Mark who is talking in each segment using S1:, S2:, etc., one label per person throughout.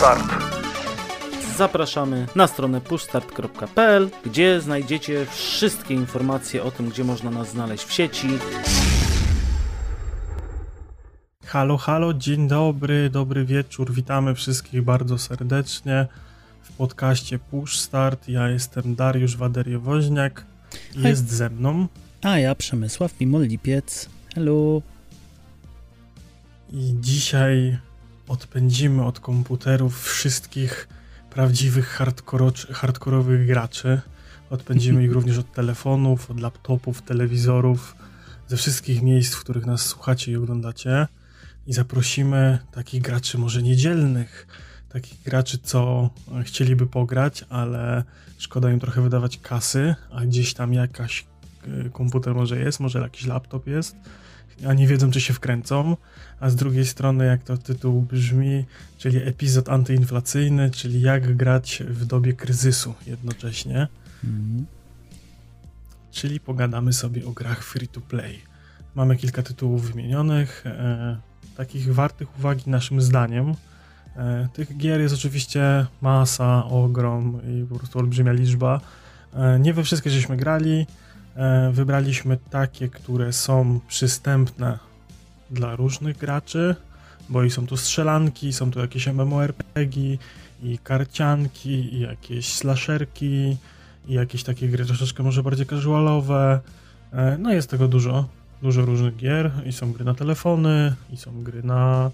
S1: Start.
S2: Zapraszamy na stronę pushstart.pl, gdzie znajdziecie wszystkie informacje o tym, gdzie można nas znaleźć w sieci.
S3: Halo, halo, dzień dobry, dobry wieczór. Witamy wszystkich bardzo serdecznie w podcaście Push Start. Ja jestem Dariusz Waderiowoźniak. Jest Hej. ze mną.
S4: A ja Przemysław Mimol Lipiec. Hello.
S3: I dzisiaj odpędzimy od komputerów wszystkich prawdziwych hardkorowych graczy. Odpędzimy ich również od telefonów, od laptopów, telewizorów, ze wszystkich miejsc, w których nas słuchacie i oglądacie. I zaprosimy takich graczy może niedzielnych, takich graczy, co chcieliby pograć, ale szkoda im trochę wydawać kasy, a gdzieś tam jakaś e, komputer może jest, może jakiś laptop jest, a nie wiedzą, czy się wkręcą. A z drugiej strony, jak to tytuł brzmi, czyli epizod antyinflacyjny, czyli jak grać w dobie kryzysu jednocześnie. Mm. Czyli pogadamy sobie o grach free to play. Mamy kilka tytułów wymienionych, e, takich wartych uwagi naszym zdaniem. E, tych gier jest oczywiście masa, ogrom i po prostu olbrzymia liczba. E, nie we wszystkie żeśmy grali. E, wybraliśmy takie, które są przystępne dla różnych graczy, bo i są tu strzelanki, są tu jakieś MMORPG, i karcianki, i jakieś slasherki, i jakieś takie gry troszeczkę może bardziej casualowe. No jest tego dużo, dużo różnych gier i są gry na telefony, i są gry na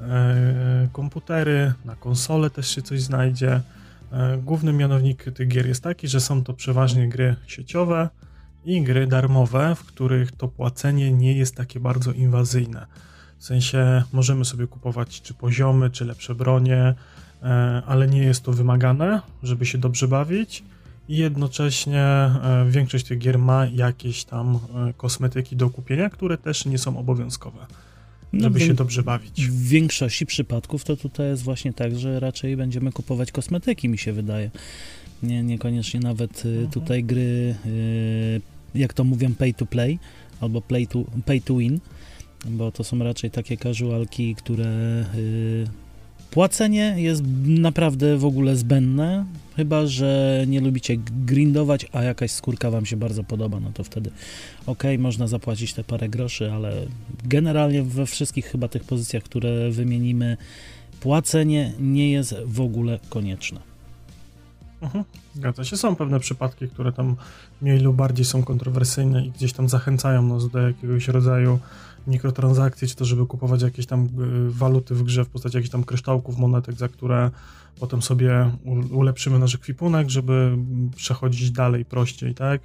S3: e, komputery, na konsole też się coś znajdzie. E, główny mianownik tych gier jest taki, że są to przeważnie gry sieciowe i gry darmowe, w których to płacenie nie jest takie bardzo inwazyjne. W sensie możemy sobie kupować czy poziomy, czy lepsze bronie, e, ale nie jest to wymagane, żeby się dobrze bawić i jednocześnie e, większość tych gier ma jakieś tam e, kosmetyki do kupienia, które też nie są obowiązkowe, no żeby no, się dobrze bawić.
S4: W większości przypadków to tutaj jest właśnie tak, że raczej będziemy kupować kosmetyki, mi się wydaje. Nie, niekoniecznie nawet e, mhm. tutaj gry, jak to mówią, pay to play albo play to, pay to win, bo to są raczej takie casualki, które Płacenie jest naprawdę w ogóle zbędne, chyba że nie lubicie grindować, a jakaś skórka Wam się bardzo podoba, no to wtedy ok, można zapłacić te parę groszy, ale generalnie we wszystkich chyba tych pozycjach, które wymienimy, płacenie nie jest w ogóle konieczne.
S3: Mhm, zgadza się. Są pewne przypadki, które tam mniej lub bardziej są kontrowersyjne i gdzieś tam zachęcają nas do jakiegoś rodzaju mikrotransakcji, czy to żeby kupować jakieś tam y, waluty w grze w postaci jakichś tam kryształków, monetek, za które potem sobie ulepszymy nasz ekwipunek, żeby przechodzić dalej prościej, tak?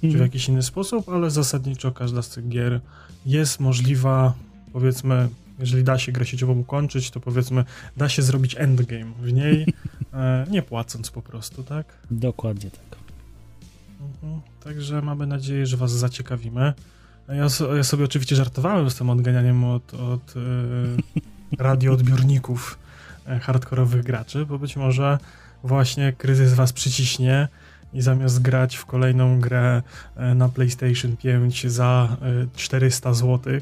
S3: Czy w mhm. jakiś inny sposób, ale zasadniczo każda z tych gier jest możliwa, powiedzmy, jeżeli da się grę sieciową ukończyć, to powiedzmy, da się zrobić endgame w niej, e, nie płacąc po prostu, tak?
S4: Dokładnie tak.
S3: Mhm. Także mamy nadzieję, że Was zaciekawimy. Ja, ja, sobie oczywiście żartowałem z tym odganianiem od, od yy, radioodbiorników e, hardkorowych graczy, bo być może właśnie kryzys was przyciśnie i zamiast grać w kolejną grę e, na PlayStation 5 za 400 zł,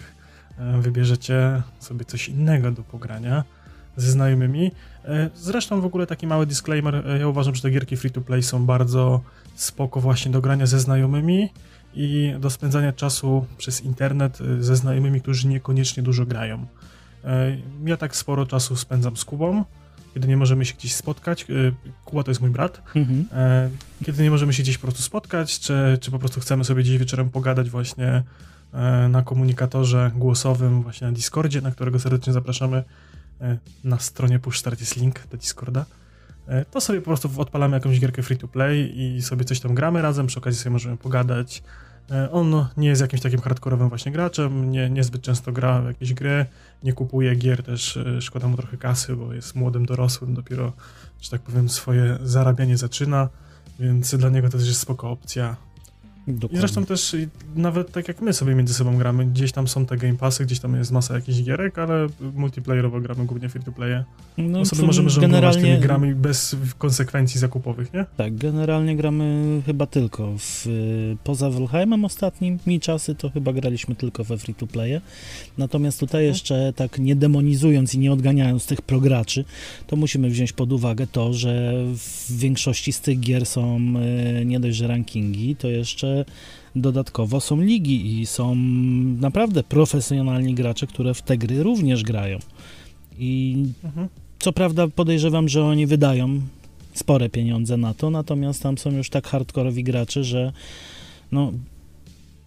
S3: wybierzecie sobie coś innego do pogrania ze znajomymi. Zresztą w ogóle taki mały disclaimer, ja uważam, że te gierki free to play są bardzo spoko właśnie do grania ze znajomymi, i do spędzania czasu przez internet ze znajomymi, którzy niekoniecznie dużo grają. E, ja tak sporo czasu spędzam z Kubą, kiedy nie możemy się gdzieś spotkać. Kuba to jest mój brat. Mhm. E, kiedy nie możemy się gdzieś po prostu spotkać, czy, czy po prostu chcemy sobie dziś wieczorem pogadać właśnie e, na komunikatorze głosowym, właśnie na Discordzie, na którego serdecznie zapraszamy. Na stronie Push Start jest link do Discorda to sobie po prostu odpalamy jakąś gierkę free to play i sobie coś tam gramy razem, przy okazji sobie możemy pogadać, E, on nie jest jakimś takim hardkorowym właśnie graczem, nie, niezbyt często gra w jakieś gry, nie kupuje gier też, e, szkoda mu trochę kasy, bo jest młodym dorosłym, dopiero, że tak powiem, swoje zarabianie zaczyna, więc dla niego to też jest spoko opcja. I zresztą też nawet tak jak my sobie między sobą gramy, gdzieś tam są te Game Passy, gdzieś tam jest masa jakichś gierek, ale multiplayerowo gramy głównie free to playe. No, sobie możemy żonglować generalnie... tymi grami bez konsekwencji zakupowych, nie?
S4: Tak, generalnie gramy chyba tylko w, poza Valheimem ostatnimi czasy, to chyba graliśmy tylko we free to playe. Natomiast tutaj mhm. jeszcze tak nie demonizując i nie odganiając tych prograczy, to musimy wziąć pod uwagę to, że w większości z tych gier są e, nie dość, że rankingi, to jeszcze dodatkowo są ligi i są naprawdę profesjonalni gracze, które w te gry również grają. I mhm. co prawda podejrzewam, że oni wydają spore pieniądze na to, natomiast tam są już tak hardkorowi gracze, że no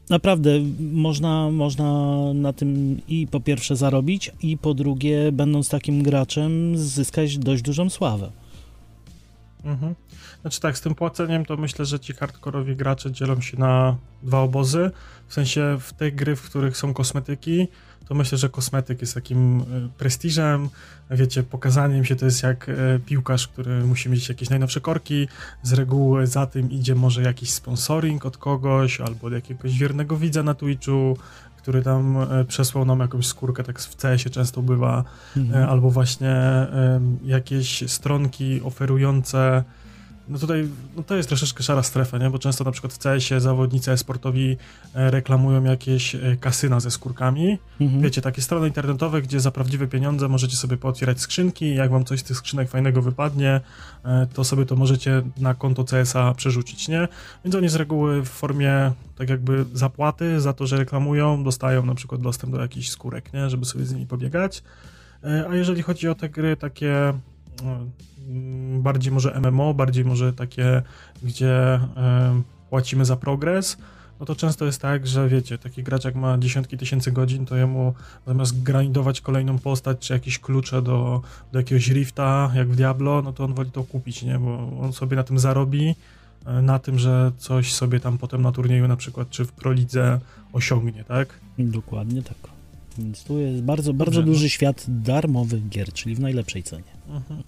S4: naprawdę można, można na tym i po pierwsze zarobić, i po drugie, będąc takim graczem, zyskać dość dużą sławę.
S3: Mhm. Znaczy tak, z tym płaceniem to myślę, że ci hardkorowi gracze dzielą się na dwa obozy. W sensie w te gry, w których są kosmetyki, to myślę, że kosmetyk jest takim e, prestiżem, wiecie, pokazaniem się to jest jak e, piłkarz, który musi mieć jakieś najnowsze korki, z reguły za tym idzie może jakiś sponsoring od kogoś, albo od jakiegoś wiernego widza na Twitchu, który tam e, przesłał nam jakąś skórkę, tak w CS-ie często bywa, mhm. albo właśnie jakieś stronki oferujące no tutaj no to jest troszeczkę szara strefa, nie? bo często na przykład w CS-ie zawodnicy e-sportowi e, reklamują jakieś e, kasyna ze skórkami. Mhm. Wiecie, takie strony internetowe, gdzie za prawdziwe pieniądze możecie sobie pootwierać skrzynki, jak wam coś z tych skrzynek fajnego wypadnie, e, to sobie to możecie na konto CS-a przerzucić, nie? Więc oni z reguły w formie tak jakby zapłaty za to, że reklamują, dostają na przykład dostęp do jakichś skórek, nie? Żeby sobie z nimi pobiegać. A jeżeli chodzi o te gry takie no, bardziej może MMO, bardziej może takie, gdzie płacimy za progres, no to często jest tak, że wiecie, taki gracz jak ma dziesiątki tysięcy godzin, to jemu zamiast grindować kolejną postać, czy jakieś klucze do, do jakiegoś rifta, jak w Diablo, no to on woli to kupić, nie, bo on sobie na tym zarobi, e, na tym, że coś sobie tam potem na turnieju na przykład, czy w Prolidze osiągnie, tak?
S4: Dokładnie tak. Więc tu jest bardzo, bardzo Dobrze, duży no. świat darmowych gier, czyli w najlepszej cenie. Mhm.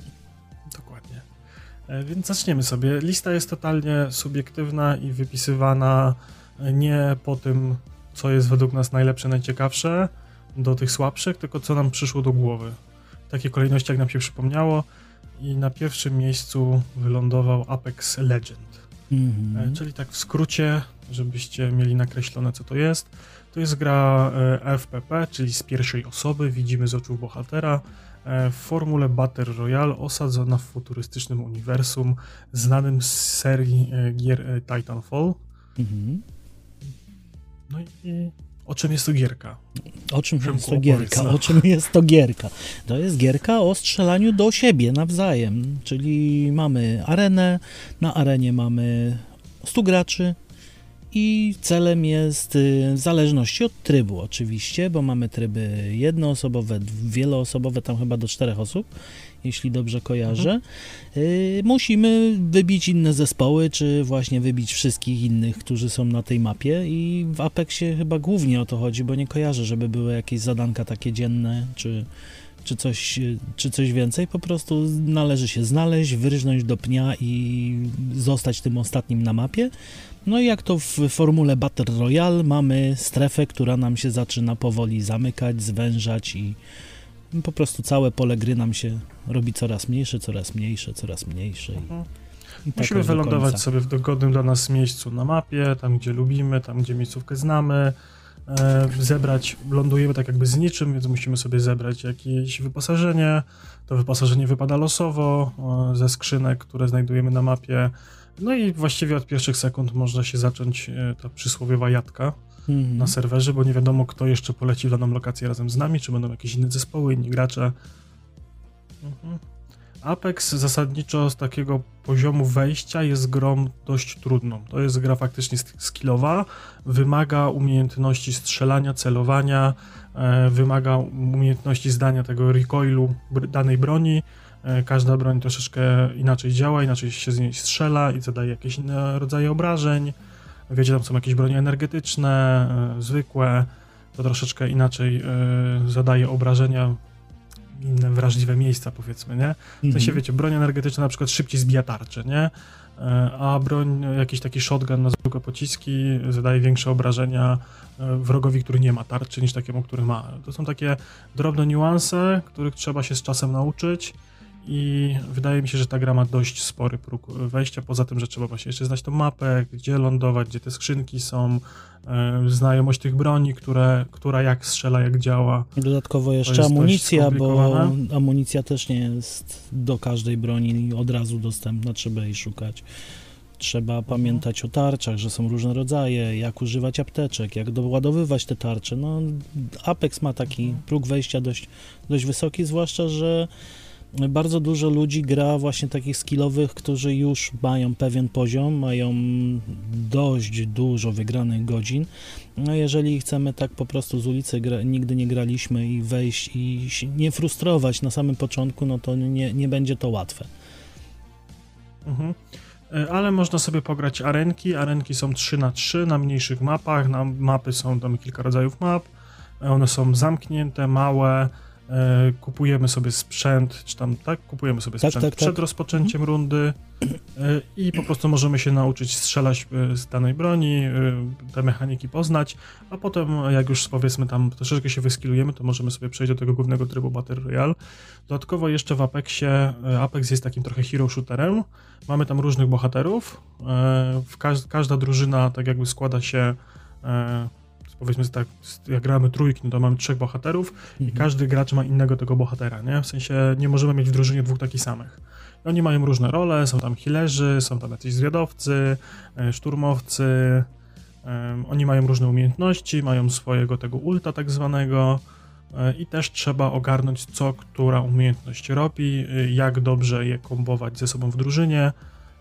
S3: E, więc zaczniemy sobie. Lista jest totalnie subiektywna i wypisywana e, nie po tym, co jest według nas najlepsze, najciekawsze, do tych słabszych, tylko co nam przyszło do głowy. W takiej kolejności, jak nam się przypomniało. I na pierwszym miejscu wylądował Apex Legend. Mhm. E, czyli tak w skrócie, żebyście mieli nakreślone, co to jest. To jest gra FPP, czyli z pierwszej osoby, widzimy z oczu bohatera w formule Battle Royale osadzona w futurystycznym uniwersum znanym z serii e, gier e, Titanfall. Mhm. No i o czym jest to gierka?
S4: O czym Przemku, jest to gierka? O czym jest to gierka? To jest gierka o strzelaniu do siebie nawzajem, czyli mamy arenę, na arenie mamy 100 graczy, i celem jest y, w zależności od trybu oczywiście, bo mamy tryby jednoosobowe, wieloosobowe, tam chyba do czterech osób, jeśli dobrze kojarzę. Mhm. Y, musimy wybić inne zespoły, czy właśnie wybić wszystkich innych, którzy są na tej mapie i w Apexie chyba głównie o to chodzi, bo nie kojarzę, żeby były jakieś zadanka takie dzienne, czy czy coś, czy coś więcej, po prostu należy się znaleźć, wyrżnąć do pnia i zostać tym ostatnim na mapie. No i jak to w formule Battle Royale mamy strefę, która nam się zaczyna powoli zamykać, zwężać i po prostu całe pole gry nam się robi coraz mniejsze, coraz mniejsze, coraz mniejsze. Mhm.
S3: I tak Musimy wylądować sobie w dogodnym dla nas miejscu na mapie, tam gdzie lubimy, tam gdzie miejscówkę znamy, zebrać, lądujemy tak jakby z niczym, więc musimy sobie zebrać jakieś wyposażenie. To wyposażenie wypada losowo e, ze skrzynek, które znajdujemy na mapie. No i właściwie od pierwszych sekund można się zacząć e, ta przysłowiowa jadka mhm. na serwerze, bo nie wiadomo, kto jeszcze poleci w daną lokację razem z nami, czy będą jakieś inne zespoły, inni gracze. Mhm. Apex zasadniczo z takiego poziomu wejścia jest grą dość trudną. To jest gra faktycznie skillowa, wymaga umiejętności strzelania, celowania, e, wymaga umiejętności zdania tego recoilu danej broni, E, każda broń troszeczkę inaczej działa, inaczej się z niej strzela i zadaje jakieś inne rodzaje obrażeń. Wiecie, tam są jakieś bronie energetyczne, e, zwykłe, to troszeczkę inaczej zadaje obrażenia. Inne wrażliwe miejsca, powiedzmy, nie? W sensie,
S4: Mhm.
S3: wiecie, broń energetyczna na przykład szybciej zbija tarczę, nie? E, A broń, jakiś taki shotgun na zwykłe pociski zadaje większe obrażenia e, wrogowi, który nie ma tarczy, niż takiemu, który ma. To są takie drobne niuanse, których trzeba się z czasem nauczyć i wydaje mi się, że ta gra ma dość spory próg wejścia, poza tym, że trzeba właśnie jeszcze znać tą mapę, gdzie lądować, gdzie te skrzynki są, e, znajomość tych broni, które, która jak strzela, jak działa.
S4: Dodatkowo jeszcze amunicja, bo amunicja też nie jest do każdej broni od razu dostępna, trzeba jej szukać. Trzeba pamiętać o tarczach, że są różne rodzaje, jak używać apteczek, jak doładowywać te tarcze. No, Apex ma taki próg wejścia dość, dość wysoki, zwłaszcza, że bardzo dużo ludzi gra właśnie takich skillowych, którzy już mają pewien poziom, mają dość dużo wygranych godzin. No jeżeli chcemy tak po prostu z ulicy, gra, nigdy nie graliśmy i wejść i nie frustrować na samym początku, no to nie, nie będzie to łatwe.
S3: Mhm. E, Ale można sobie pograć arenki. Arenki są 3 na 3 na mniejszych mapach. Na mapy są tam kilka rodzajów map. E, One są zamknięte, małe. E, Kupujemy sobie sprzęt, czy tam tak? Kupujemy sobie
S4: Tak,
S3: sprzęt
S4: tak,
S3: przed
S4: tak.
S3: rozpoczęciem rundy e, i po prostu możemy się nauczyć strzelać e, z danej broni, e, te mechaniki poznać, a potem jak już powiedzmy tam troszeczkę się wyskilujemy, to możemy sobie przejść do tego głównego trybu Battle Royale. Dodatkowo jeszcze w Apexie, e, Apex jest takim trochę hero shooterem. Mamy tam różnych bohaterów. Każda drużyna tak jakby składa się powiedzmy tak, jak gramy trójki, no to mamy trzech bohaterów i
S4: Mhm.
S3: każdy gracz ma innego tego bohatera, nie? W sensie nie możemy mieć w drużynie dwóch takich samych. I oni mają różne role, są tam healerzy, są tam jacyś zwiadowcy, e, szturmowcy, em, oni mają różne umiejętności, mają swojego tego ulta tak zwanego e, i też trzeba ogarnąć, co która umiejętność robi, e, jak dobrze je kombować ze sobą w drużynie,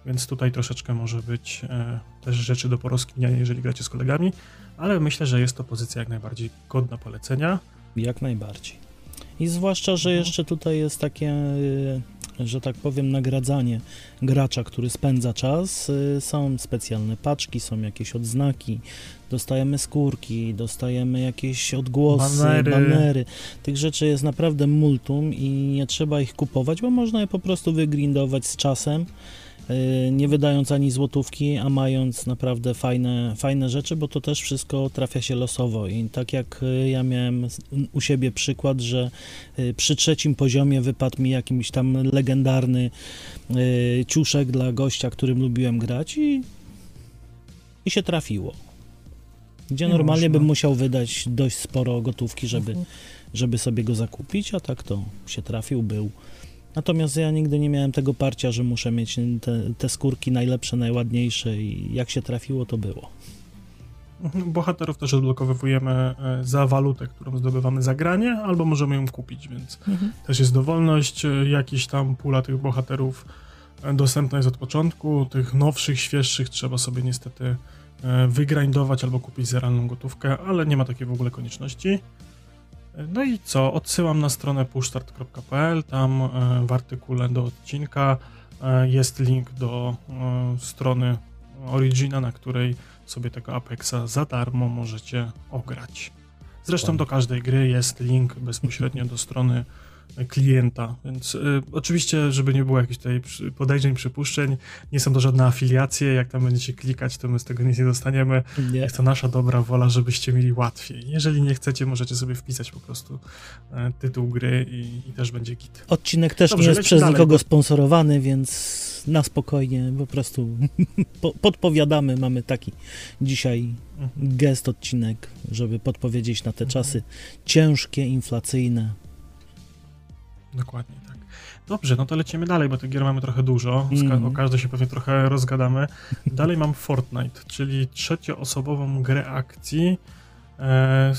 S3: więc tutaj troszeczkę może być e, też rzeczy do porozkminiania, jeżeli gracie z kolegami, ale myślę, że jest to pozycja jak najbardziej godna polecenia.
S4: Jak najbardziej. I zwłaszcza, że
S3: Mhm.
S4: jeszcze tutaj jest takie, y, że tak powiem, nagradzanie gracza, który spędza czas. Y, Są specjalne paczki, są jakieś odznaki, dostajemy skórki, dostajemy jakieś odgłosy,
S3: Banery.
S4: banery. Tych rzeczy jest naprawdę multum i nie trzeba ich kupować, bo można je po prostu wygrindować z czasem. Y, Nie wydając ani złotówki, a mając naprawdę fajne, fajne rzeczy, bo to też wszystko trafia się losowo. I tak jak y, ja miałem u siebie przykład, że y, przy trzecim poziomie wypadł mi jakiś tam legendarny ciuszek dla gościa, którym lubiłem grać i, i się trafiło. Gdzie
S3: Nie
S4: normalnie bym musiał wydać dość sporo gotówki, żeby,
S3: Mhm.
S4: żeby sobie go zakupić, a tak to się trafił, był. Natomiast ja nigdy nie miałem tego parcia, że muszę mieć te, te skórki najlepsze, najładniejsze i jak się trafiło, to było.
S3: Mhm, Bohaterów też odblokowujemy e, za walutę, którą zdobywamy za granie, albo możemy ją kupić, więc też jest dowolność. e, Jakiś tam pula tych bohaterów e, dostępna jest od początku. Tych nowszych, świeższych trzeba sobie niestety wygrindować albo kupić za realną gotówkę, ale nie ma takiej w ogóle konieczności. No i co? Odsyłam na stronę pushstart.pl. Tam e, w artykule do odcinka e, jest link do e, strony Origina, na której sobie tego Apexa za darmo możecie ograć. Zresztą do każdej gry jest link bezpośrednio do strony klienta, więc y, oczywiście, żeby nie było jakichś tutaj podejrzeń, przypuszczeń, nie są to żadne afiliacje, jak tam będziecie klikać, to my z tego nic nie dostaniemy.
S4: Nie.
S3: Jest to nasza dobra wola, żebyście mieli łatwiej. Jeżeli nie chcecie, możecie sobie wpisać po prostu e, tytuł gry i, i też będzie git.
S4: Odcinek też
S3: Dobrze,
S4: nie jest przez
S3: dalej,
S4: nikogo sponsorowany, więc na spokojnie po prostu po, podpowiadamy. Mamy taki dzisiaj
S3: Mhm.
S4: gest odcinek, żeby podpowiedzieć na te
S3: Mhm.
S4: czasy ciężkie, inflacyjne.
S3: Dokładnie tak. Dobrze, no to lecimy dalej, bo tych gier mamy trochę dużo.
S4: Mhm.
S3: O każdej się pewnie trochę rozgadamy. Dalej mam Fortnite, czyli trzecioosobową grę akcji. E,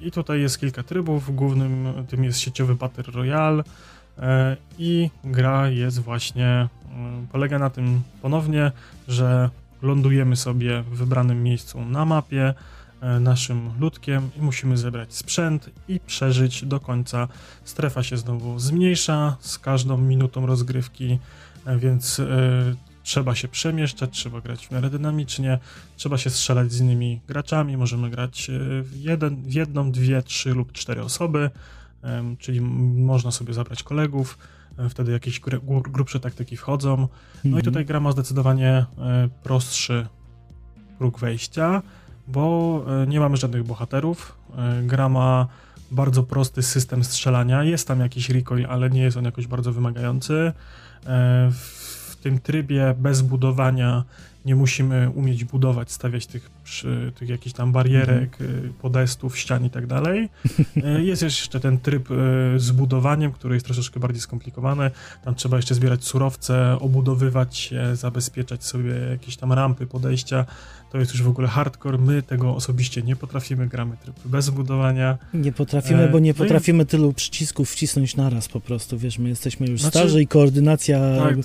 S3: I tutaj jest kilka trybów. Głównym tym jest sieciowy Battle Royale. E, I gra jest właśnie, mm, polega na tym ponownie, że lądujemy sobie w wybranym miejscu na mapie naszym ludkiem i musimy zebrać sprzęt i przeżyć do końca Strefa się znowu zmniejsza z każdą minutą rozgrywki, e, więc e, trzeba się przemieszczać, trzeba grać w miarę dynamicznie, trzeba się strzelać z innymi graczami, możemy grać e, w, jeden, w jedną, dwie, trzy lub cztery osoby. czyli można sobie zabrać kolegów, e, wtedy jakieś gr- gr- grubsze taktyki wchodzą. No i
S4: Mhm.
S3: tutaj gra ma zdecydowanie e, prostszy próg wejścia, bo e, nie mamy żadnych bohaterów. E, Gra ma bardzo prosty system strzelania. Jest tam jakiś recoil, ale nie jest on jakoś bardzo wymagający. E, W tym trybie bez budowania nie musimy umieć budować, stawiać tych, przy, tych jakichś tam barierek, y, podestów, ścian i tak dalej. E, Jest jeszcze ten tryb e, z budowaniem, który jest troszeczkę bardziej skomplikowany. Tam trzeba jeszcze zbierać surowce, obudowywać się, zabezpieczać sobie jakieś tam rampy, podejścia. To jest już w ogóle hardcore. My tego osobiście nie potrafimy, gramy tryb bez budowania.
S4: Nie potrafimy,
S3: E,
S4: bo nie
S3: no i-
S4: potrafimy tylu przycisków wcisnąć naraz po prostu, wiesz, my jesteśmy już
S3: Znaczy-
S4: starzy i koordynacja
S3: Tak,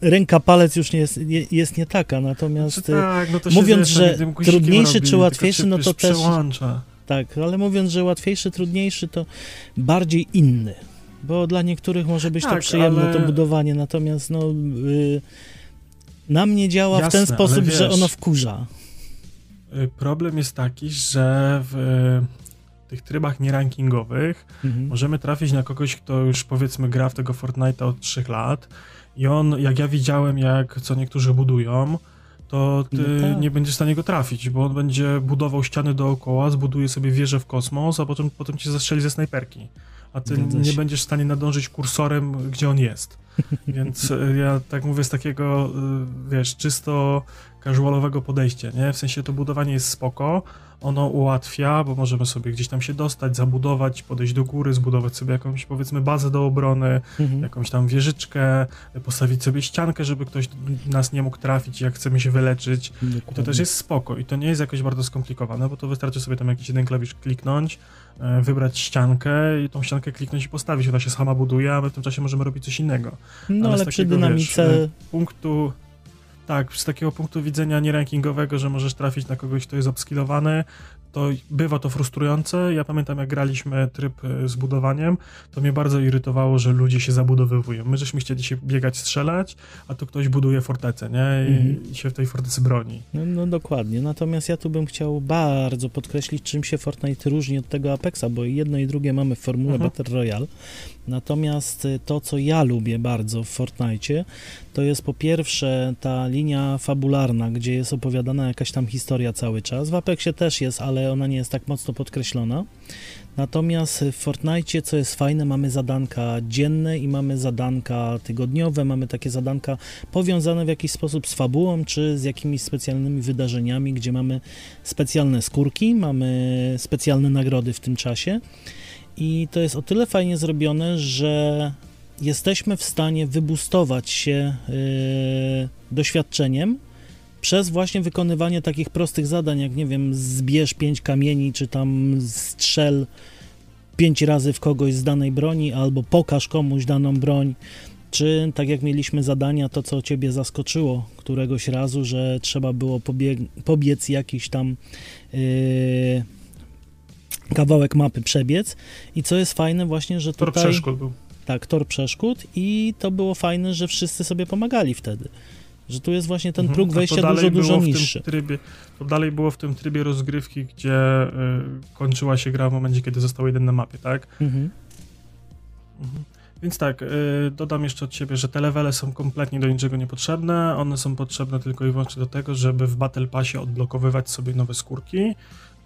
S4: ręka, palec już nie jest, nie, jest nie taka, natomiast
S3: znaczy, tak, no to
S4: mówiąc,
S3: wiesz,
S4: że
S3: guzikiem
S4: trudniejszy
S3: robi,
S4: czy łatwiejszy, no
S3: wiesz,
S4: to też-
S3: przełącza.
S4: tak, ale mówiąc, że łatwiejszy, trudniejszy, to bardziej inny, bo dla niektórych może być to
S3: Tak,
S4: przyjemne
S3: ale-
S4: to budowanie, natomiast no y, na mnie działa w
S3: Jasne,
S4: ten sposób,
S3: ale
S4: że
S3: wiesz-
S4: ono wkurza.
S3: Y, Problem jest taki, że w y, tych trybach nierankingowych
S4: Mhm.
S3: możemy trafić na kogoś, kto już powiedzmy gra w tego Fortnite'a od 3 lat i on, jak ja widziałem, jak co niektórzy budują, to ty
S4: No tak.
S3: nie będziesz w stanie go trafić, bo on będzie budował ściany dookoła, zbuduje sobie wieżę w kosmos, a potem, potem cię zastrzeli ze snajperki. A ty
S4: Zgadza
S3: nie
S4: się.
S3: będziesz w stanie nadążyć kursorem, gdzie on jest. Więc y, ja tak mówię z takiego, y, wiesz, czysto casualowego podejścia, nie? W sensie to budowanie jest spoko, ono ułatwia, bo możemy sobie gdzieś tam się dostać, zabudować, podejść do góry, zbudować sobie jakąś, powiedzmy, bazę do obrony,
S4: Mhm.
S3: jakąś tam wieżyczkę, postawić sobie ściankę, żeby ktoś nas nie mógł trafić, jak chcemy się wyleczyć. I to
S4: Dokładnie.
S3: też jest spoko i to nie jest jakoś bardzo skomplikowane, bo to wystarczy sobie tam jakiś jeden klawisz kliknąć, e, wybrać ściankę i tą ściankę kliknąć i postawić. Ona się sama buduje, a my w tym czasie możemy robić coś innego.
S4: No
S3: ale
S4: ale
S3: z
S4: przy dynamice...
S3: wiesz, punktu, tak, z takiego punktu widzenia nierankingowego, że możesz trafić na kogoś, kto jest obskillowany, to bywa to frustrujące. Ja pamiętam, jak graliśmy tryb e, z budowaniem, to mnie bardzo irytowało, że ludzie się zabudowywują. My żeśmy chcieli się biegać, strzelać, a tu ktoś buduje fortecę, nie? I,
S4: Mhm.
S3: się w tej fortecy broni.
S4: No, no dokładnie, natomiast ja tu bym chciał bardzo podkreślić, czym się Fortnite różni od tego Apexa, bo jedno i drugie mamy w formule
S3: Mhm.
S4: Battle Royale. Natomiast y, to, co ja lubię bardzo w Fortnite, to jest po pierwsze ta linia fabularna, gdzie jest opowiadana jakaś tam historia cały czas. W Apexie też jest, ale ona nie jest tak mocno podkreślona. Natomiast w Fortnite, co jest fajne, mamy zadanka dzienne i mamy zadanka tygodniowe, mamy takie zadanka powiązane w jakiś sposób z fabułą, czy z jakimiś specjalnymi wydarzeniami, gdzie mamy specjalne skórki, mamy specjalne nagrody w tym czasie. I to jest o tyle fajnie zrobione, że jesteśmy w stanie wybustować się yy, doświadczeniem przez właśnie wykonywanie takich prostych zadań, jak nie wiem, zbierz pięć kamieni, czy tam strzel pięć razy w kogoś z danej broni, albo pokaż komuś daną broń, czy tak jak mieliśmy zadania, to co ciebie zaskoczyło któregoś razu, że trzeba było pobieg- pobiec jakiś tam yy, kawałek mapy przebiec i co jest fajne właśnie, że
S3: Tor
S4: tutaj...
S3: przeszkód był.
S4: Tak, tor przeszkód i to było fajne, że wszyscy sobie pomagali wtedy. Że tu jest właśnie ten
S3: Mhm,
S4: próg wejścia dużo, dużo niższy.
S3: Trybie, to dalej było w tym trybie rozgrywki, gdzie y, kończyła się gra w momencie, kiedy został jeden na mapie, tak?
S4: Mhm.
S3: Mhm. Więc tak, y, dodam jeszcze od siebie, że te levele są kompletnie do niczego niepotrzebne. One są potrzebne tylko i wyłącznie do tego, żeby w Battle Passie odblokowywać sobie nowe skórki.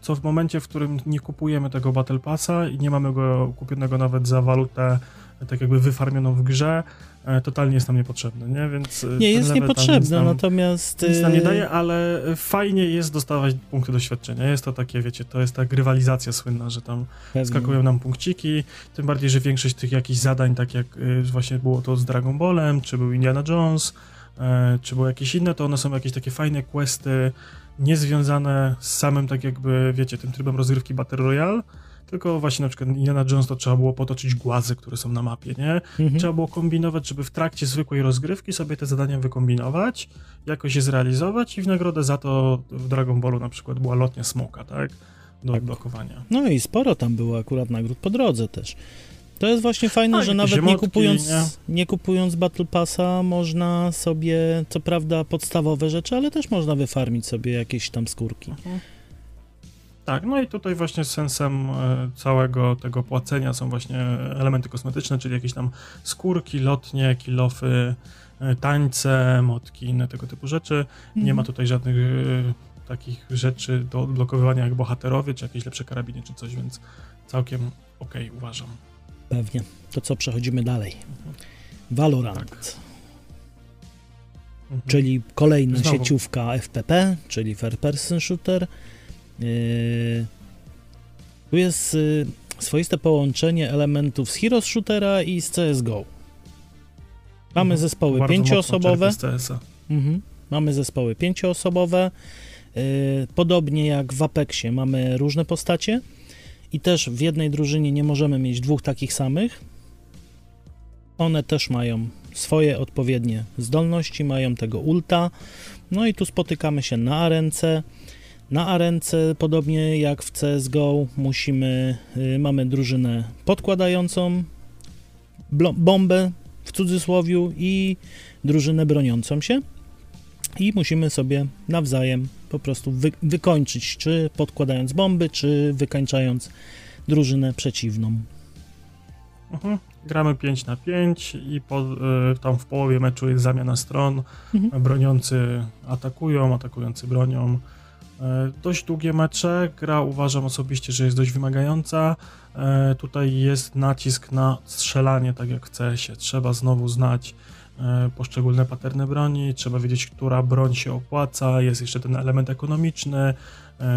S3: Co w momencie, w którym nie kupujemy tego Battle Passa i nie mamy go kupionego nawet za walutę, tak jakby wyfarmioną w grze, totalnie jest nam niepotrzebne, nie? Więc y,
S4: Nie, jest niepotrzebne,
S3: nam-
S4: natomiast...
S3: nic nam nie
S4: yy,
S3: daje, ale fajnie jest dostawać punkty doświadczenia. Jest to takie, wiecie, to jest ta grywalizacja słynna, że tam
S4: pewnie.
S3: skakują nam punkciki, tym bardziej, że większość tych jakichś zadań, tak jak y, właśnie było to z Dragon Ballem, czy był Indiana Jones, e, czy było jakieś inne, to one są jakieś takie fajne questy, niezwiązane z samym, tak jakby, wiecie, tym trybem rozgrywki Battle Royale, tylko właśnie na przykład Indiana Jones to trzeba było potoczyć głazy, które są na mapie, nie?
S4: Mhm.
S3: Trzeba było kombinować, żeby w trakcie zwykłej rozgrywki sobie te zadania wykombinować, jakoś je zrealizować i w nagrodę za to w Dragon Ballu na przykład była lotnia smoka, tak? Do
S4: Tak.
S3: odblokowania.
S4: No i sporo tam było akurat nagród po drodze też. To jest właśnie fajne,
S3: Tak,
S4: że
S3: jakieś
S4: nawet nie
S3: emotki,
S4: kupując,
S3: nie?
S4: nie kupując Battle Passa można sobie, co prawda podstawowe rzeczy, ale też można wyfarmić sobie jakieś tam skórki.
S3: Tak, no i tutaj właśnie sensem e, całego tego płacenia są właśnie elementy kosmetyczne, czyli jakieś tam skórki, lotnie, kilofy, e, tańce, motki, inne tego typu rzeczy. Nie
S4: Mhm.
S3: ma tutaj żadnych e, takich rzeczy do odblokowywania jak bohaterowie, czy jakieś lepsze karabiny, czy coś, więc całkiem okej uważam.
S4: Pewnie. To co, przechodzimy dalej. Valorant,
S3: Tak. Mhm.
S4: czyli kolejna
S3: Znowu.
S4: sieciówka FPP, czyli First Person Shooter. Yy, tu jest yy, swoiste połączenie elementów z Heroes Shootera i z CSGO. Mamy
S3: Mhm.
S4: zespoły
S3: Bardzo
S4: pięcioosobowe. Mhm. Mamy zespoły pięcioosobowe. Yy, podobnie jak w Apexie mamy różne postacie i też w jednej drużynie nie możemy mieć dwóch takich samych. One też mają swoje odpowiednie zdolności, mają tego ulta. No i tu spotykamy się na arence. Na arence, podobnie jak w CSGO, musimy, yy, mamy drużynę podkładającą bombę w cudzysłowiu i drużynę broniącą się i musimy sobie nawzajem po prostu wy, wykończyć, czy podkładając bomby, czy wykańczając drużynę przeciwną.
S3: Mhm. Gramy 5 na 5 i po, y, tam w połowie meczu jest zamiana stron.
S4: Mhm.
S3: Broniący atakują, atakujący bronią. E, Dość długie mecze. Gra uważam osobiście, że jest dość wymagająca. E, Tutaj jest nacisk na strzelanie, tak jak w CS-ie. Trzeba znowu znać e, poszczególne paterny broni, trzeba wiedzieć, która broń się opłaca. Jest jeszcze ten element ekonomiczny,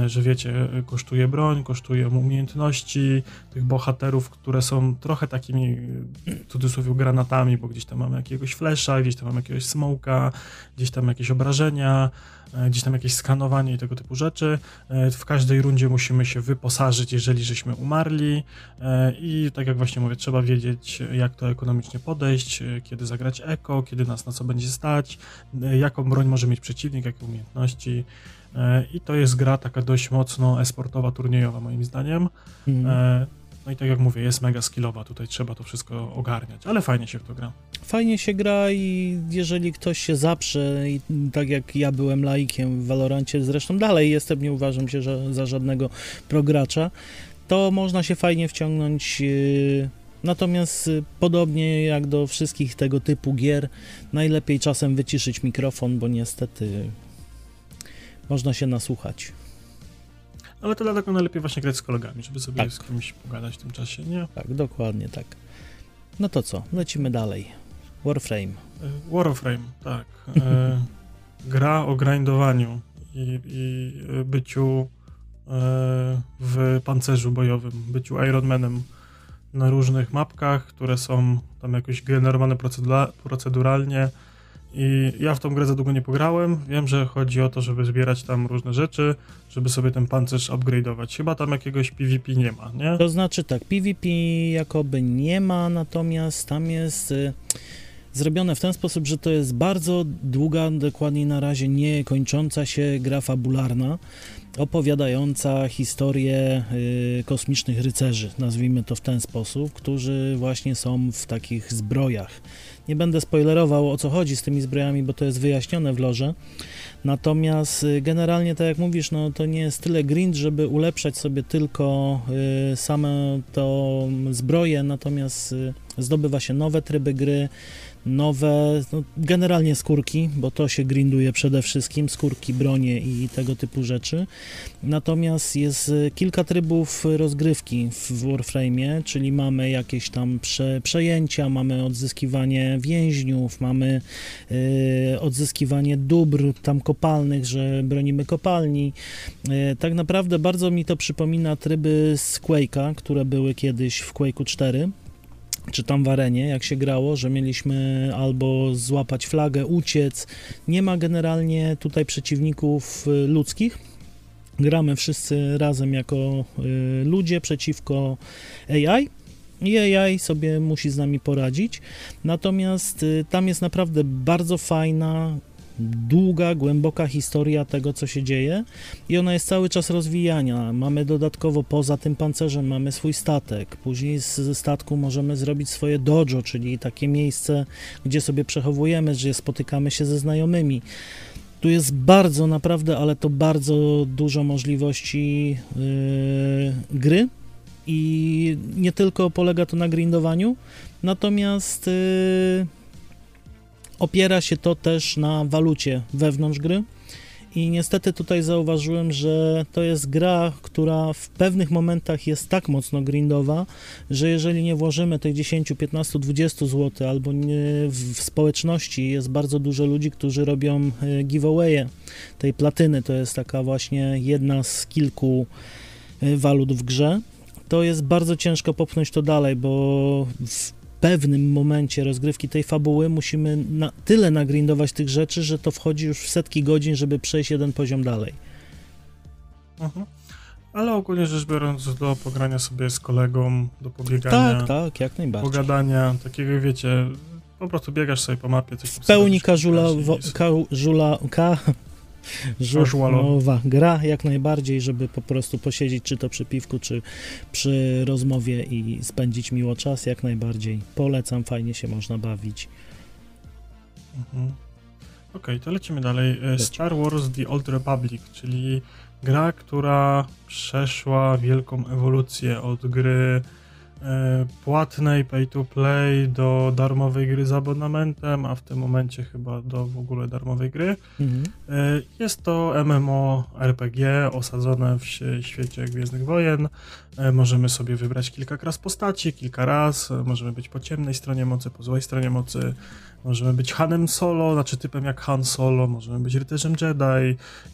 S3: że wiecie, kosztuje broń, kosztują umiejętności tych bohaterów, które są trochę takimi w cudzysłowie granatami, bo gdzieś tam mamy jakiegoś flesza, gdzieś tam mamy jakiegoś smoka, gdzieś tam jakieś obrażenia, gdzieś tam jakieś skanowanie i tego typu rzeczy. E, W każdej rundzie musimy się wyposażyć, jeżeli żeśmy umarli e, i tak jak właśnie mówię, trzeba wiedzieć, jak to ekonomicznie podejść, e, kiedy zagrać eko, kiedy nas na co będzie stać, e, jaką broń może mieć przeciwnik, jakie umiejętności. E, I to jest gra taka dość mocno esportowa, turniejowa moim zdaniem.
S4: Mhm.
S3: No i tak jak mówię, jest mega skillowa, tutaj trzeba to wszystko ogarniać, ale fajnie się w to gra.
S4: Fajnie się gra i jeżeli ktoś się zaprze, i tak jak ja byłem laikiem w Valorancie, zresztą dalej jestem, nie uważam się że, za żadnego progracza, to można się fajnie wciągnąć. yy, Natomiast yy, podobnie jak do wszystkich tego typu gier, najlepiej czasem wyciszyć mikrofon, bo niestety można się nasłuchać.
S3: Ale to dlatego najlepiej właśnie grać z kolegami, żeby sobie
S4: Tak.
S3: z kimś pogadać w tym czasie, nie?
S4: Tak, dokładnie tak. No to co, lecimy dalej. Warframe.
S3: E, Warframe, tak. E, gra o grindowaniu i, i byciu e, w pancerzu bojowym, byciu Ironmanem na różnych mapkach, które są tam jakoś generowane procedura- proceduralnie. I ja w tą grę za długo nie pograłem. Wiem, że chodzi o to, żeby zbierać tam różne rzeczy, żeby sobie ten pancerz upgrade'ować. Chyba tam jakiegoś PvP nie ma, nie?
S4: To znaczy tak, PvP jakoby nie ma, natomiast tam jest y, zrobione w ten sposób, że to jest bardzo długa, dokładnie na razie nie kończąca się gra fabularna, opowiadająca historię y, kosmicznych rycerzy, nazwijmy to w ten sposób, którzy właśnie są w takich zbrojach. Nie będę spoilerował o co chodzi z tymi zbrojami, bo to jest wyjaśnione w lorze. Natomiast y, generalnie, tak jak mówisz, no to nie jest tyle grind, żeby ulepszać sobie tylko y, same to zbroje, natomiast y, zdobywa się nowe tryby gry, nowe, no, generalnie skórki, bo to się grinduje przede wszystkim, skórki, bronie i tego typu rzeczy. Natomiast jest y, kilka trybów rozgrywki w Warframe'ie, czyli mamy jakieś tam prze, przejęcia, mamy odzyskiwanie więźniów, mamy y, odzyskiwanie dóbr tam kopalnych, że bronimy kopalni. Y, tak naprawdę bardzo mi to przypomina tryby z Quake'a, które były kiedyś w Quake'u 4 czy tam w arenie, jak się grało, że mieliśmy albo złapać flagę, uciec. Nie ma generalnie tutaj przeciwników y, ludzkich. Gramy wszyscy razem jako y, ludzie przeciwko AI. I AI sobie musi z nami poradzić. Natomiast y, tam jest naprawdę bardzo fajna, długa, głęboka historia tego, co się dzieje i ona jest cały czas rozwijana. Mamy dodatkowo poza tym pancerzem mamy swój statek. Później z statku możemy zrobić swoje dojo, czyli takie miejsce, gdzie sobie przechowujemy, gdzie spotykamy się ze znajomymi. Tu jest bardzo, naprawdę, ale to bardzo dużo możliwości yy, gry i nie tylko polega to na grindowaniu, natomiast yy, opiera się to też na walucie wewnątrz gry. I niestety tutaj zauważyłem, że to jest gra, która w pewnych momentach jest tak mocno grindowa, że jeżeli nie włożymy tych 10, 15, 20 zł, albo w społeczności jest bardzo dużo ludzi, którzy robią e, giveawaye tej platyny, to jest taka właśnie jedna z kilku e, walut w grze, to jest bardzo ciężko popchnąć to dalej, bo pewnym momencie rozgrywki tej fabuły musimy na tyle nagrindować tych rzeczy, że to wchodzi już w setki godzin, żeby przejść jeden poziom dalej.
S3: Mhm. Ale ogólnie rzecz biorąc, do pogrania sobie z kolegą, do pobiegania,
S4: Tak, tak, jak najbardziej.
S3: pogadania, takiego wiecie, po prostu biegasz sobie po mapie, coś
S4: W pełni każula, każula, ka, żużlowa gra, jak najbardziej, żeby po prostu posiedzieć czy to przy piwku, czy przy rozmowie i spędzić miło czas, jak najbardziej. Polecam, fajnie się można bawić.
S3: Mhm. Okej, to lecimy dalej. E, Star Wars The Old Republic, czyli gra, która przeszła wielką ewolucję od gry płatnej pay to play do darmowej gry z abonamentem, a w tym momencie chyba do w ogóle darmowej gry.
S4: Mhm.
S3: E, Jest to MMO RPG osadzone w świe- świecie Gwiezdnych Wojen. E, Możemy sobie wybrać kilka klas postaci, kilka raz. E, Możemy być po ciemnej stronie mocy, po złej stronie mocy. Możemy być Hanem Solo, znaczy typem jak Han Solo. Możemy być rycerzem Jedi,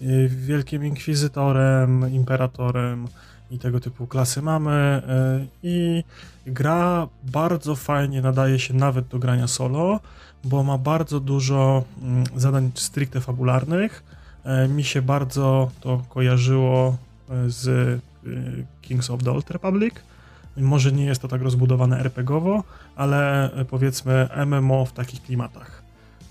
S3: e, wielkim inkwizytorem, imperatorem i tego typu klasy mamy. E, I gra bardzo fajnie nadaje się nawet do grania solo bo ma bardzo dużo mm, zadań stricte fabularnych. E, Mi się bardzo to kojarzyło e, z Kings of the Old Republic. Może nie jest to tak rozbudowane RPGowo, ale powiedzmy MMO w takich klimatach.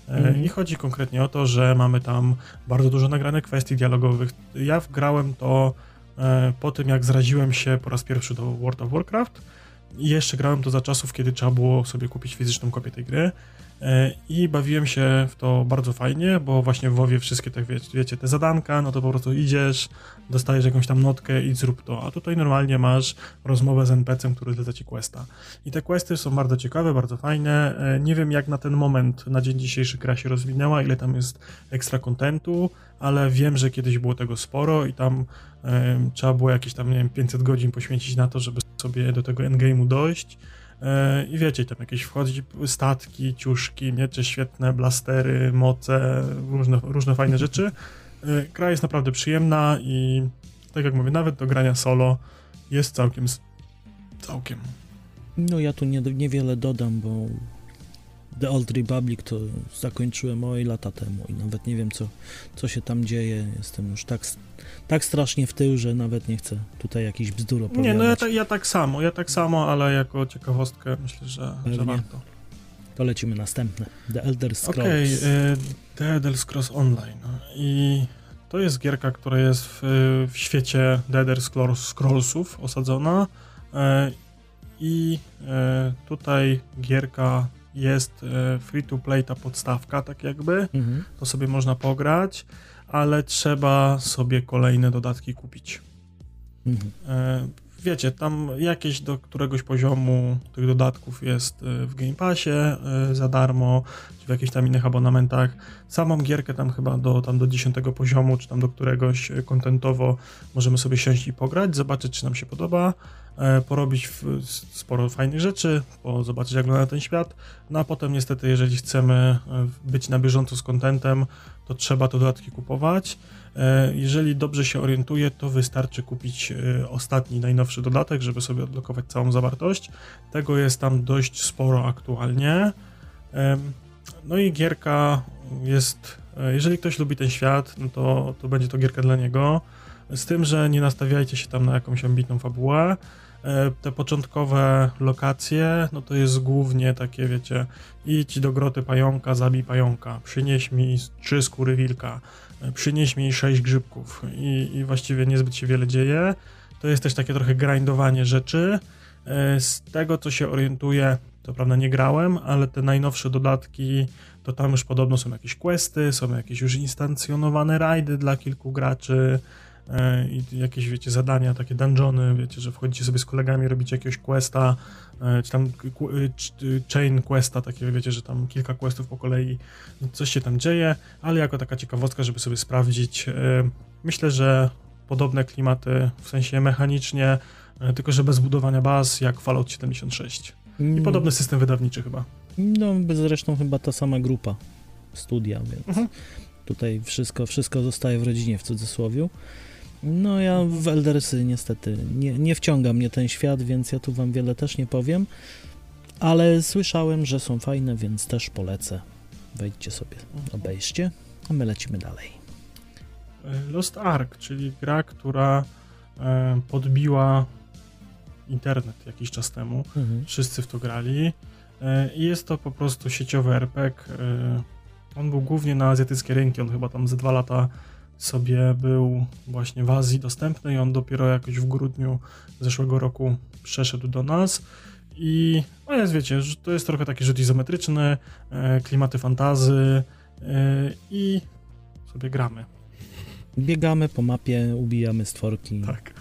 S4: Mhm.
S3: I chodzi konkretnie o to, że mamy tam bardzo dużo nagranych kwestii dialogowych. Ja wgrałem to po tym, jak zraziłem się po raz pierwszy do World of Warcraft jeszcze grałem to za czasów, kiedy trzeba było sobie kupić fizyczną kopię tej gry. E, I bawiłem się w to bardzo fajnie, bo właśnie w WoWie wszystkie tak wie, wiecie, te zadanka, no to po prostu idziesz, dostajesz jakąś tam notkę i zrób to. A tutaj normalnie masz rozmowę z NPC-em, który zleca ci questa. I te questy są bardzo ciekawe, bardzo fajne. E, Nie wiem jak na ten moment, na dzień dzisiejszy gra się rozwinęła, ile tam jest ekstra kontentu, ale wiem, że kiedyś było tego sporo i tam e, trzeba było jakieś tam, nie wiem, 500 godzin poświęcić na to, żeby sobie do tego endgame'u dojść. E, I wiecie, tam jakieś wchodzi statki, ciuszki, miecze świetne, blastery, moce, różne, różne fajne rzeczy. E, Gra jest naprawdę przyjemna i tak jak mówię, nawet do grania solo jest całkiem całkiem.
S4: No ja tu nie, niewiele dodam, bo The Old Republic to zakończyłem oj lata temu i nawet nie wiem co, co się tam dzieje. Jestem już tak, tak strasznie w tył, że nawet nie chcę tutaj jakiś bzdur opowiadać.
S3: Nie, no ja, ta, ja tak samo, ja tak samo, ale jako ciekawostkę myślę, że, że warto.
S4: To lecimy następne. The Elder Scrolls.
S3: Okej, okay, The Elder Scrolls Online. I to jest gierka, która jest w, w świecie The Elder Scrolls, Scrollsów osadzona. E, I e, tutaj gierka jest e, free to play, ta podstawka, tak jakby.
S4: Mhm.
S3: To sobie można pograć, ale trzeba sobie kolejne dodatki kupić.
S4: Mhm.
S3: Wiecie, tam jakieś do któregoś poziomu tych dodatków jest e, w Game Passie e, za darmo, czy w jakichś tam innych abonamentach. Samą gierkę tam chyba do, tam do 10 poziomu, czy tam do któregoś e, kontentowo możemy sobie siąść i pograć, zobaczyć, czy nam się podoba, porobić sporo fajnych rzeczy, zobaczyć, jak wygląda ten świat. No a potem niestety, jeżeli chcemy być na bieżąco z kontentem, to trzeba te dodatki kupować. E, Jeżeli dobrze się orientuję, to wystarczy kupić e, ostatni, najnowszy dodatek, żeby sobie odblokować całą zawartość. Tego jest tam dość sporo aktualnie. No i gierka jest. e, Jeżeli ktoś lubi ten świat, no to, to będzie to gierka dla niego. Z tym, że nie nastawiajcie się tam na jakąś ambitną fabułę. Te początkowe lokacje, no to jest głównie takie, wiecie, idź do groty pająka, zabij pająka, przynieś mi trzy skóry wilka, przynieś mi sześć grzybków i, i właściwie niezbyt się wiele dzieje. To jest też takie trochę grindowanie rzeczy. E, Z tego, co się orientuję, to prawda nie grałem, ale te najnowsze dodatki, to tam już podobno są jakieś questy, są jakieś już instancjonowane rajdy dla kilku graczy i jakieś, wiecie, zadania, takie dungeony, wiecie, że wchodzicie sobie z kolegami, robicie jakiegoś questa, e, czy tam e, chain questa, takie, wiecie, że tam kilka questów po kolei, coś się tam dzieje, ale jako taka ciekawostka, żeby sobie sprawdzić, e, myślę, że podobne klimaty, w sensie mechanicznie, e, tylko że bez budowania baz, jak Fallout 76. I podobny system wydawniczy chyba.
S4: No, zresztą chyba ta sama grupa studia, więc
S3: Mhm.
S4: tutaj wszystko, wszystko zostaje w rodzinie w cudzysłowie. No ja w Eldersy niestety nie, nie wciąga mnie ten świat, więc ja tu wam wiele też nie powiem, ale słyszałem, że są fajne, więc też polecę. Wejdźcie sobie, obejrzcie, a my lecimy dalej.
S3: Lost Ark, czyli gra, która e, podbiła internet jakiś czas temu.
S4: Mhm.
S3: Wszyscy w to grali. E, I jest to po prostu sieciowy RPG. E, On był głównie na azjatyckie rynki. On chyba tam ze dwa lata sobie był właśnie w Azji dostępny i on dopiero jakoś w grudniu zeszłego roku przeszedł do nas. I no jest, wiecie, to jest trochę taki rzut izometryczny, e, klimaty fantazy e, i sobie gramy.
S4: Biegamy po mapie, ubijamy stworki.
S3: Tak.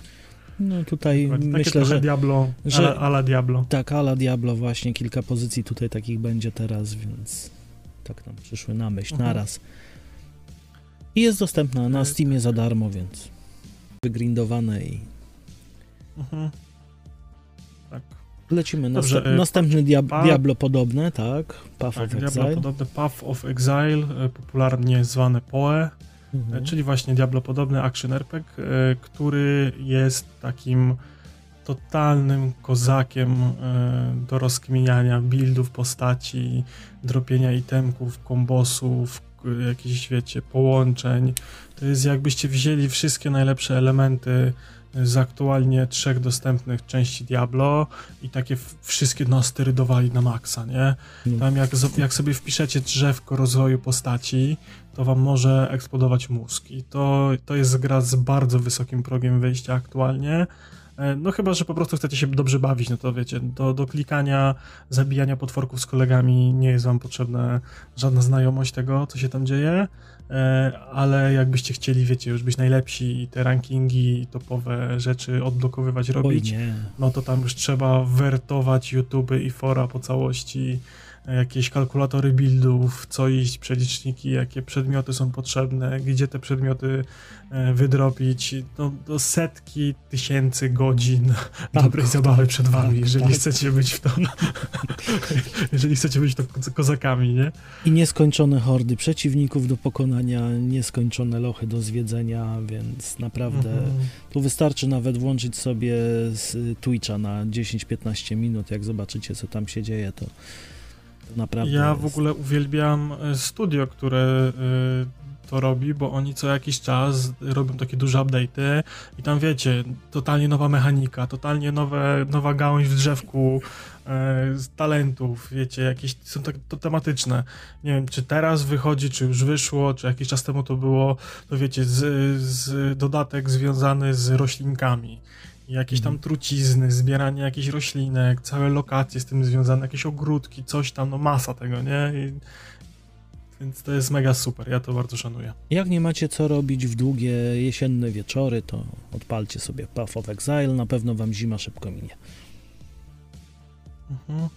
S4: No tutaj
S3: Takie
S4: myślę, że
S3: Diablo,
S4: że-
S3: ala, Diablo.
S4: tak, ala Diablo właśnie, kilka pozycji tutaj takich będzie teraz, więc tak nam przyszły na myśl
S3: Mhm.
S4: naraz. I jest dostępna na. Steamie za darmo, więc wygrindowane i
S3: Mhm. Tak.
S4: lecimy.
S3: Dobrze, e,
S4: następny Diab
S3: pa-
S4: Diablo podobne, tak? Path
S3: Tak,
S4: of
S3: Diablo
S4: Exile.
S3: podobny Path of Exile, e, popularnie zwane PoE,
S4: Mhm.
S3: e, czyli właśnie Diablo podobny action RPG, który jest takim totalnym kozakiem do rozkminiania buildów postaci, dropienia itemków, kombosów, jakichś, wiecie, połączeń. To jest jakbyście wzięli wszystkie najlepsze elementy z aktualnie trzech dostępnych części Diablo i takie wszystkie nasterydowali na maksa, nie?
S4: No.
S3: Tam jak, jak sobie wpiszecie drzewko rozwoju postaci, to wam może eksplodować mózg. I to, to jest gra z bardzo wysokim progiem wejścia aktualnie. E, No chyba, że po prostu chcecie się dobrze bawić, no to wiecie, do, do klikania, zabijania potworków z kolegami nie jest wam potrzebna żadna znajomość tego, co się tam dzieje, e, ale jakbyście chcieli, wiecie, już być najlepsi i te rankingi, topowe rzeczy odblokowywać, robić, no to tam już trzeba wertować YouTube i fora po całości, jakieś kalkulatory buildów, co iść, przeliczniki, jakie przedmioty są potrzebne, gdzie te przedmioty e, wydropić. No, do setki tysięcy godzin dobrej zabawy przed wami, jeżeli
S4: tak.
S3: chcecie być w to, jeżeli chcecie być to ko- kozakami, nie?
S4: I nieskończone hordy przeciwników do pokonania, nieskończone lochy do zwiedzenia, więc naprawdę
S3: Mhm.
S4: tu wystarczy nawet włączyć sobie z Twitcha na 10-15 minut, jak zobaczycie co tam się dzieje, to, to naprawdę
S3: Ja
S4: jest...
S3: w ogóle uwielbiam e, studio, które e, to robi, bo oni co jakiś czas robią takie duże update'y i tam wiecie, totalnie nowa mechanika, totalnie nowe, nowa gałąź w drzewku e, z talentów, wiecie, jakieś są tak to tematyczne. Nie wiem, czy teraz wychodzi, czy już wyszło, czy jakiś czas temu to było, to wiecie, z, z dodatek związany z roślinkami. Jakieś tam
S4: Mhm.
S3: trucizny, zbieranie jakichś roślinek, całe lokacje z tym związane, jakieś ogródki, coś tam, no masa tego, nie? I, więc to jest mega super, ja to bardzo szanuję.
S4: Jak nie macie co robić w długie jesienne wieczory, to odpalcie sobie Path of Exile, na pewno wam zima szybko minie.
S3: Mhm.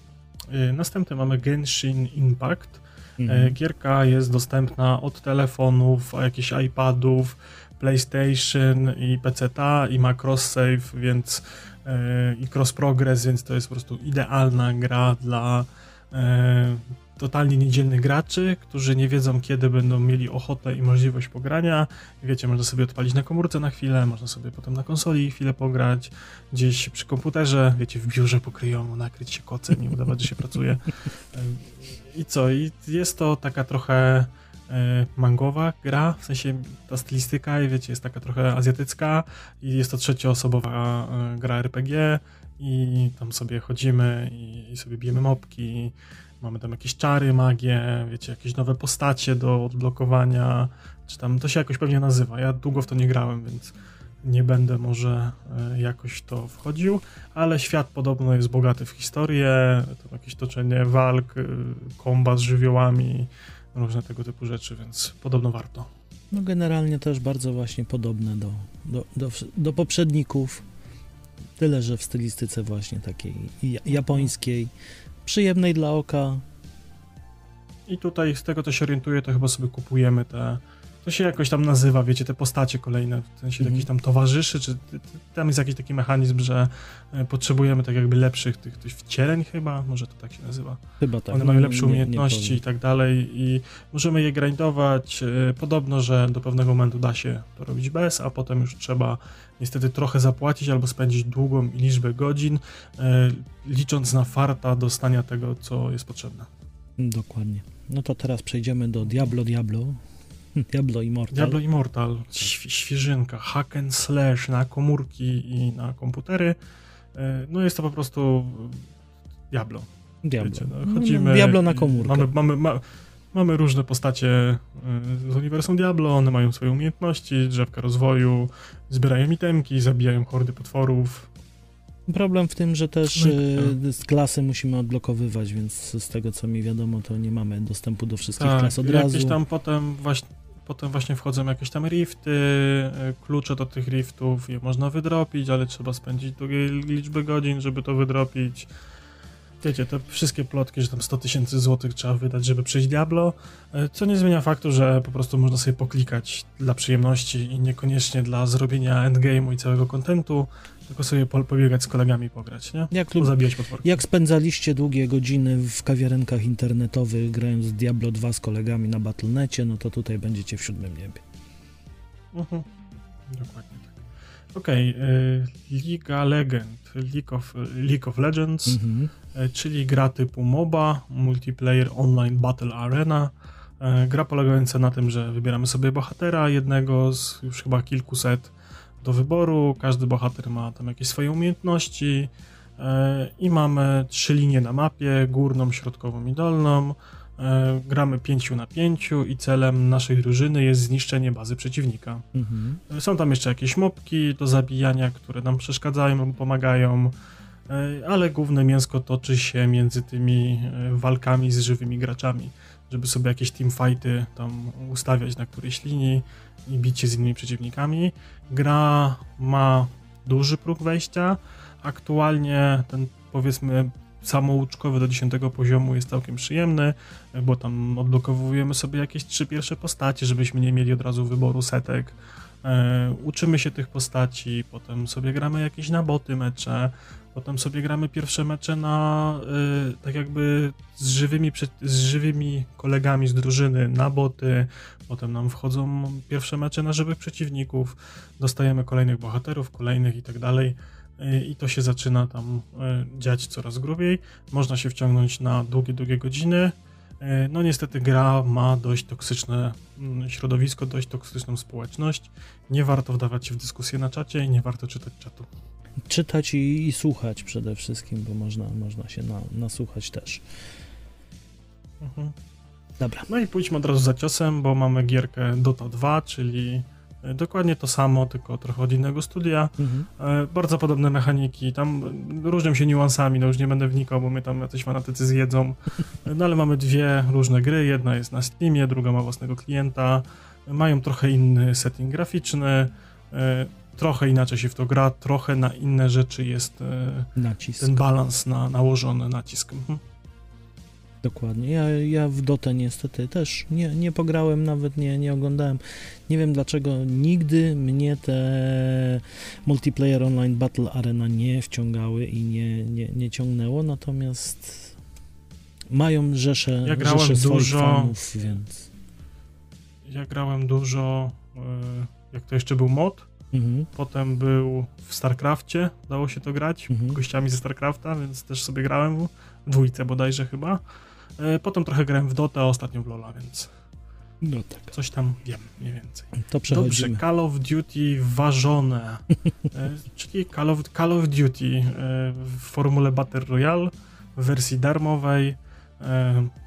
S3: Y, Następny mamy Genshin Impact. E,
S4: Mhm.
S3: Gierka jest dostępna od telefonów, jakichś iPadów, PlayStation i PC-ta i ma cross-save, więc e, i cross-progress, więc to jest po prostu idealna gra dla e, totalnie niedzielnych graczy, którzy nie wiedzą, kiedy będą mieli ochotę i możliwość pogrania. Wiecie, można sobie odpalić na komórce na chwilę, można sobie potem na konsoli chwilę pograć, gdzieś przy komputerze, wiecie, w biurze pokryjomu, nakryć się kocem i udawać, że się pracuje. E, I co? I jest to taka trochę mangowa gra, w sensie ta stylistyka, wiecie, jest taka trochę azjatycka i jest to trzecioosobowa e, gra RPG i tam sobie chodzimy i, sobie bijemy mopki, mamy tam jakieś czary, magie, wiecie, jakieś nowe postacie do odblokowania, czy tam to się jakoś pewnie nazywa. Ja długo w to nie grałem, więc nie będę może e, jakoś to wchodził, ale świat podobno jest bogaty w historię, to jakieś toczenie walk, e, kombat z żywiołami, różne tego typu rzeczy, więc podobno warto.
S4: No generalnie też bardzo właśnie podobne do, do, do, do poprzedników. Tyle, że w stylistyce właśnie takiej ja- japońskiej, przyjemnej dla oka.
S3: I tutaj z tego, co się orientuję, to chyba sobie kupujemy te. To się jakoś tam nazywa, wiecie, te postacie kolejne, w sensie jakichś tam towarzyszy, czy tam jest jakiś taki mechanizm, że e, potrzebujemy tak jakby lepszych tych, tych wcieleń chyba, może to tak się nazywa.
S4: Chyba tak.
S3: One mają lepsze
S4: nie- nie
S3: umiejętności
S4: powiem.
S3: i tak dalej i możemy je grindować. E, Podobno, że do pewnego momentu da się to robić bez, a potem już trzeba niestety trochę zapłacić albo spędzić długą liczbę godzin, e, licząc na farta dostania tego, co jest potrzebne.
S4: Dokładnie. No to teraz przejdziemy do Diablo Diablo. Diablo Immortal.
S3: Diablo Immortal, świ- świeżynka, hack and slash na komórki i na komputery. E, No jest to po prostu Diablo.
S4: Diablo.
S3: Wiecie, no,
S4: No, no,
S3: chodzimy,
S4: Diablo na komórkę.
S3: Mamy, mamy, ma, mamy różne postacie e, z uniwersum Diablo, one mają swoje umiejętności, drzewka rozwoju, zbierają itemki, zabijają hordy potworów.
S4: Problem w tym, że też
S3: No i tak.
S4: z klasy musimy odblokowywać, więc z tego co mi wiadomo, to nie mamy dostępu do wszystkich
S3: Tak,
S4: klas od
S3: jakieś
S4: razu.
S3: tam potem właśnie, potem właśnie wchodzą jakieś tam rifty, e, klucze do tych riftów, je można wydropić, ale trzeba spędzić długiej liczby godzin, żeby to wydropić. Wiecie, te wszystkie plotki, że tam 100 tysięcy złotych trzeba wydać, żeby przejść Diablo, e, co nie zmienia faktu, że po prostu można sobie poklikać dla przyjemności i niekoniecznie dla zrobienia endgame'u i całego kontentu, tylko sobie po, pobiegać z kolegami i pograć, nie?
S4: Jak, lub,
S3: Zabijać potworki.
S4: jak spędzaliście długie godziny w kawiarenkach internetowych grając w Diablo 2 z kolegami na Battle.necie, no to tutaj będziecie w siódmym niebie.
S3: Mhm. Dokładnie tak. Okej, y, Liga Legend, League of, League of Legends,
S4: Mhm.
S3: y, czyli gra typu MOBA, Multiplayer Online Battle Arena. Y, gra polegająca na tym, że wybieramy sobie bohatera, jednego z już chyba kilkuset do wyboru. Każdy bohater ma tam jakieś swoje umiejętności y, i mamy trzy linie na mapie, górną, środkową i dolną. E, Gramy pięciu na pięciu i celem naszej drużyny jest zniszczenie bazy przeciwnika.
S4: Mhm.
S3: Są tam jeszcze jakieś mopki do zabijania, które nam przeszkadzają lub pomagają, e, ale główne mięsko toczy się między tymi e, walkami z żywymi graczami, żeby sobie jakieś teamfighty tam ustawiać na którejś linii i bić się z innymi przeciwnikami. Gra ma duży próg wejścia. Aktualnie ten powiedzmy samouczkowy do 10 poziomu jest całkiem przyjemny, bo tam odblokowujemy sobie jakieś trzy pierwsze postacie, żebyśmy nie mieli od razu wyboru setek. E, uczymy się tych postaci, potem sobie gramy jakieś na boty mecze, potem sobie gramy pierwsze mecze na e, tak jakby z żywymi, z żywymi kolegami z drużyny na boty, potem nam wchodzą pierwsze mecze na żywych przeciwników, dostajemy kolejnych bohaterów, kolejnych i tak dalej. E, I to się zaczyna tam e, dziać coraz grubiej. Można się wciągnąć na długie, długie godziny. E, No niestety gra ma dość toksyczne mm, środowisko, dość toksyczną społeczność. Nie warto wdawać się w dyskusję na czacie i nie warto czytać czatu.
S4: Czytać i, i słuchać przede wszystkim, bo można, można się na, nasłuchać też.
S3: Mhm.
S4: Dobra.
S3: No i pójdźmy od razu za ciosem, bo mamy gierkę Dota 2, czyli e, dokładnie to samo, tylko trochę od innego studia.
S4: Mhm.
S3: E, Bardzo podobne mechaniki, tam różnią się niuansami, no już nie będę wnikał, bo mnie tam jacyś fanatycy zjedzą. No ale mamy dwie różne gry, jedna jest na Steamie, druga ma własnego klienta, mają trochę inny setting graficzny, e, trochę inaczej się w to gra, trochę na inne rzeczy jest e,
S4: Nacisk.
S3: ten balans na, nałożony, nacisk. Mhm.
S4: Dokładnie. Ja, ja w Dotę niestety też nie, nie pograłem, nawet nie, nie oglądałem. Nie wiem dlaczego nigdy mnie te multiplayer online battle arena nie wciągały i nie, nie, nie ciągnęło, natomiast mają rzeszę,
S3: Ja grałem
S4: swoich
S3: dużo.
S4: fanów, więc...
S3: Ja grałem dużo, e, jak to jeszcze był mod,
S4: Mhm.
S3: potem był w StarCrafcie, dało się to grać,
S4: Mhm.
S3: gościami ze StarCrafta, więc też sobie grałem w dwójce bodajże chyba. E, Potem trochę grałem w Dota, a ostatnio w Lola, więc
S4: No tak.
S3: coś tam wiem mniej więcej.
S4: To
S3: Dobrze. Call of Duty ważone, e, czyli Call of, Call of Duty e, w formule Battle Royale w wersji darmowej.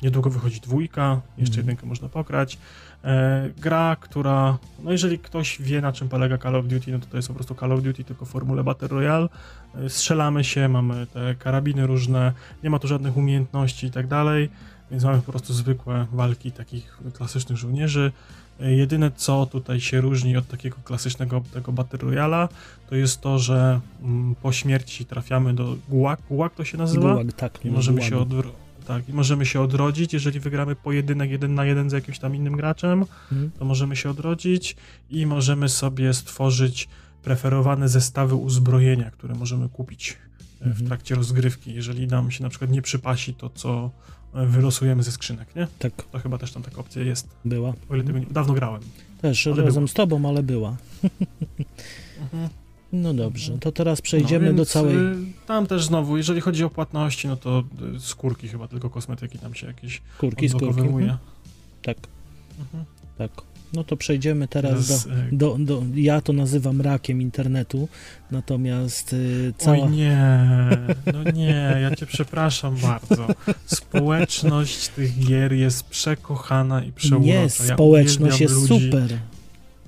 S3: Niedługo wychodzi dwójka, jeszcze
S4: Mhm.
S3: jedynkę można pokrać. E, gra, która, no jeżeli ktoś wie na czym polega Call of Duty, no to to jest po prostu Call of Duty, tylko formule Battle Royale. E, strzelamy się, mamy te karabiny różne, nie ma tu żadnych umiejętności i tak dalej, więc mamy po prostu zwykłe walki takich klasycznych żołnierzy. E, Jedyne co tutaj się różni od takiego klasycznego tego Battle Royala, to jest to, że mm, po śmierci trafiamy do gułag, gułag to się nazywa?
S4: Gulag, tak.
S3: I możemy się,
S4: gułagu.
S3: Tak, I możemy się odrodzić, jeżeli wygramy pojedynek jeden na jeden z jakimś tam innym graczem,
S4: Mhm.
S3: to możemy się odrodzić i możemy sobie stworzyć preferowane zestawy uzbrojenia, które możemy kupić e, w
S4: Mhm.
S3: trakcie rozgrywki, jeżeli nam się na przykład nie przypasi to, co e, wylosujemy ze skrzynek, nie?
S4: Tak,
S3: To chyba też tam taka opcja jest,
S4: była.
S3: o ile tego nie... Dawno grałem.
S4: Też
S3: ale
S4: razem
S3: była.
S4: z tobą, ale była. No dobrze, to teraz przejdziemy
S3: no,
S4: do całej...
S3: y, Tam też znowu, jeżeli chodzi o płatności, no to y, skórki chyba, tylko kosmetyki tam się jakieś
S4: Kurki, skórki.
S3: odblokowywuje.
S4: Mhm. Tak,
S3: Mhm.
S4: tak. No to przejdziemy teraz do,
S3: y,
S4: do, do... Ja to nazywam rakiem internetu, natomiast y, cała...
S3: Oj nie, no nie, ja cię przepraszam bardzo. Społeczność tych gier jest przekochana i przeurocza.
S4: Nie, społeczność jest
S3: ludzi.
S4: super.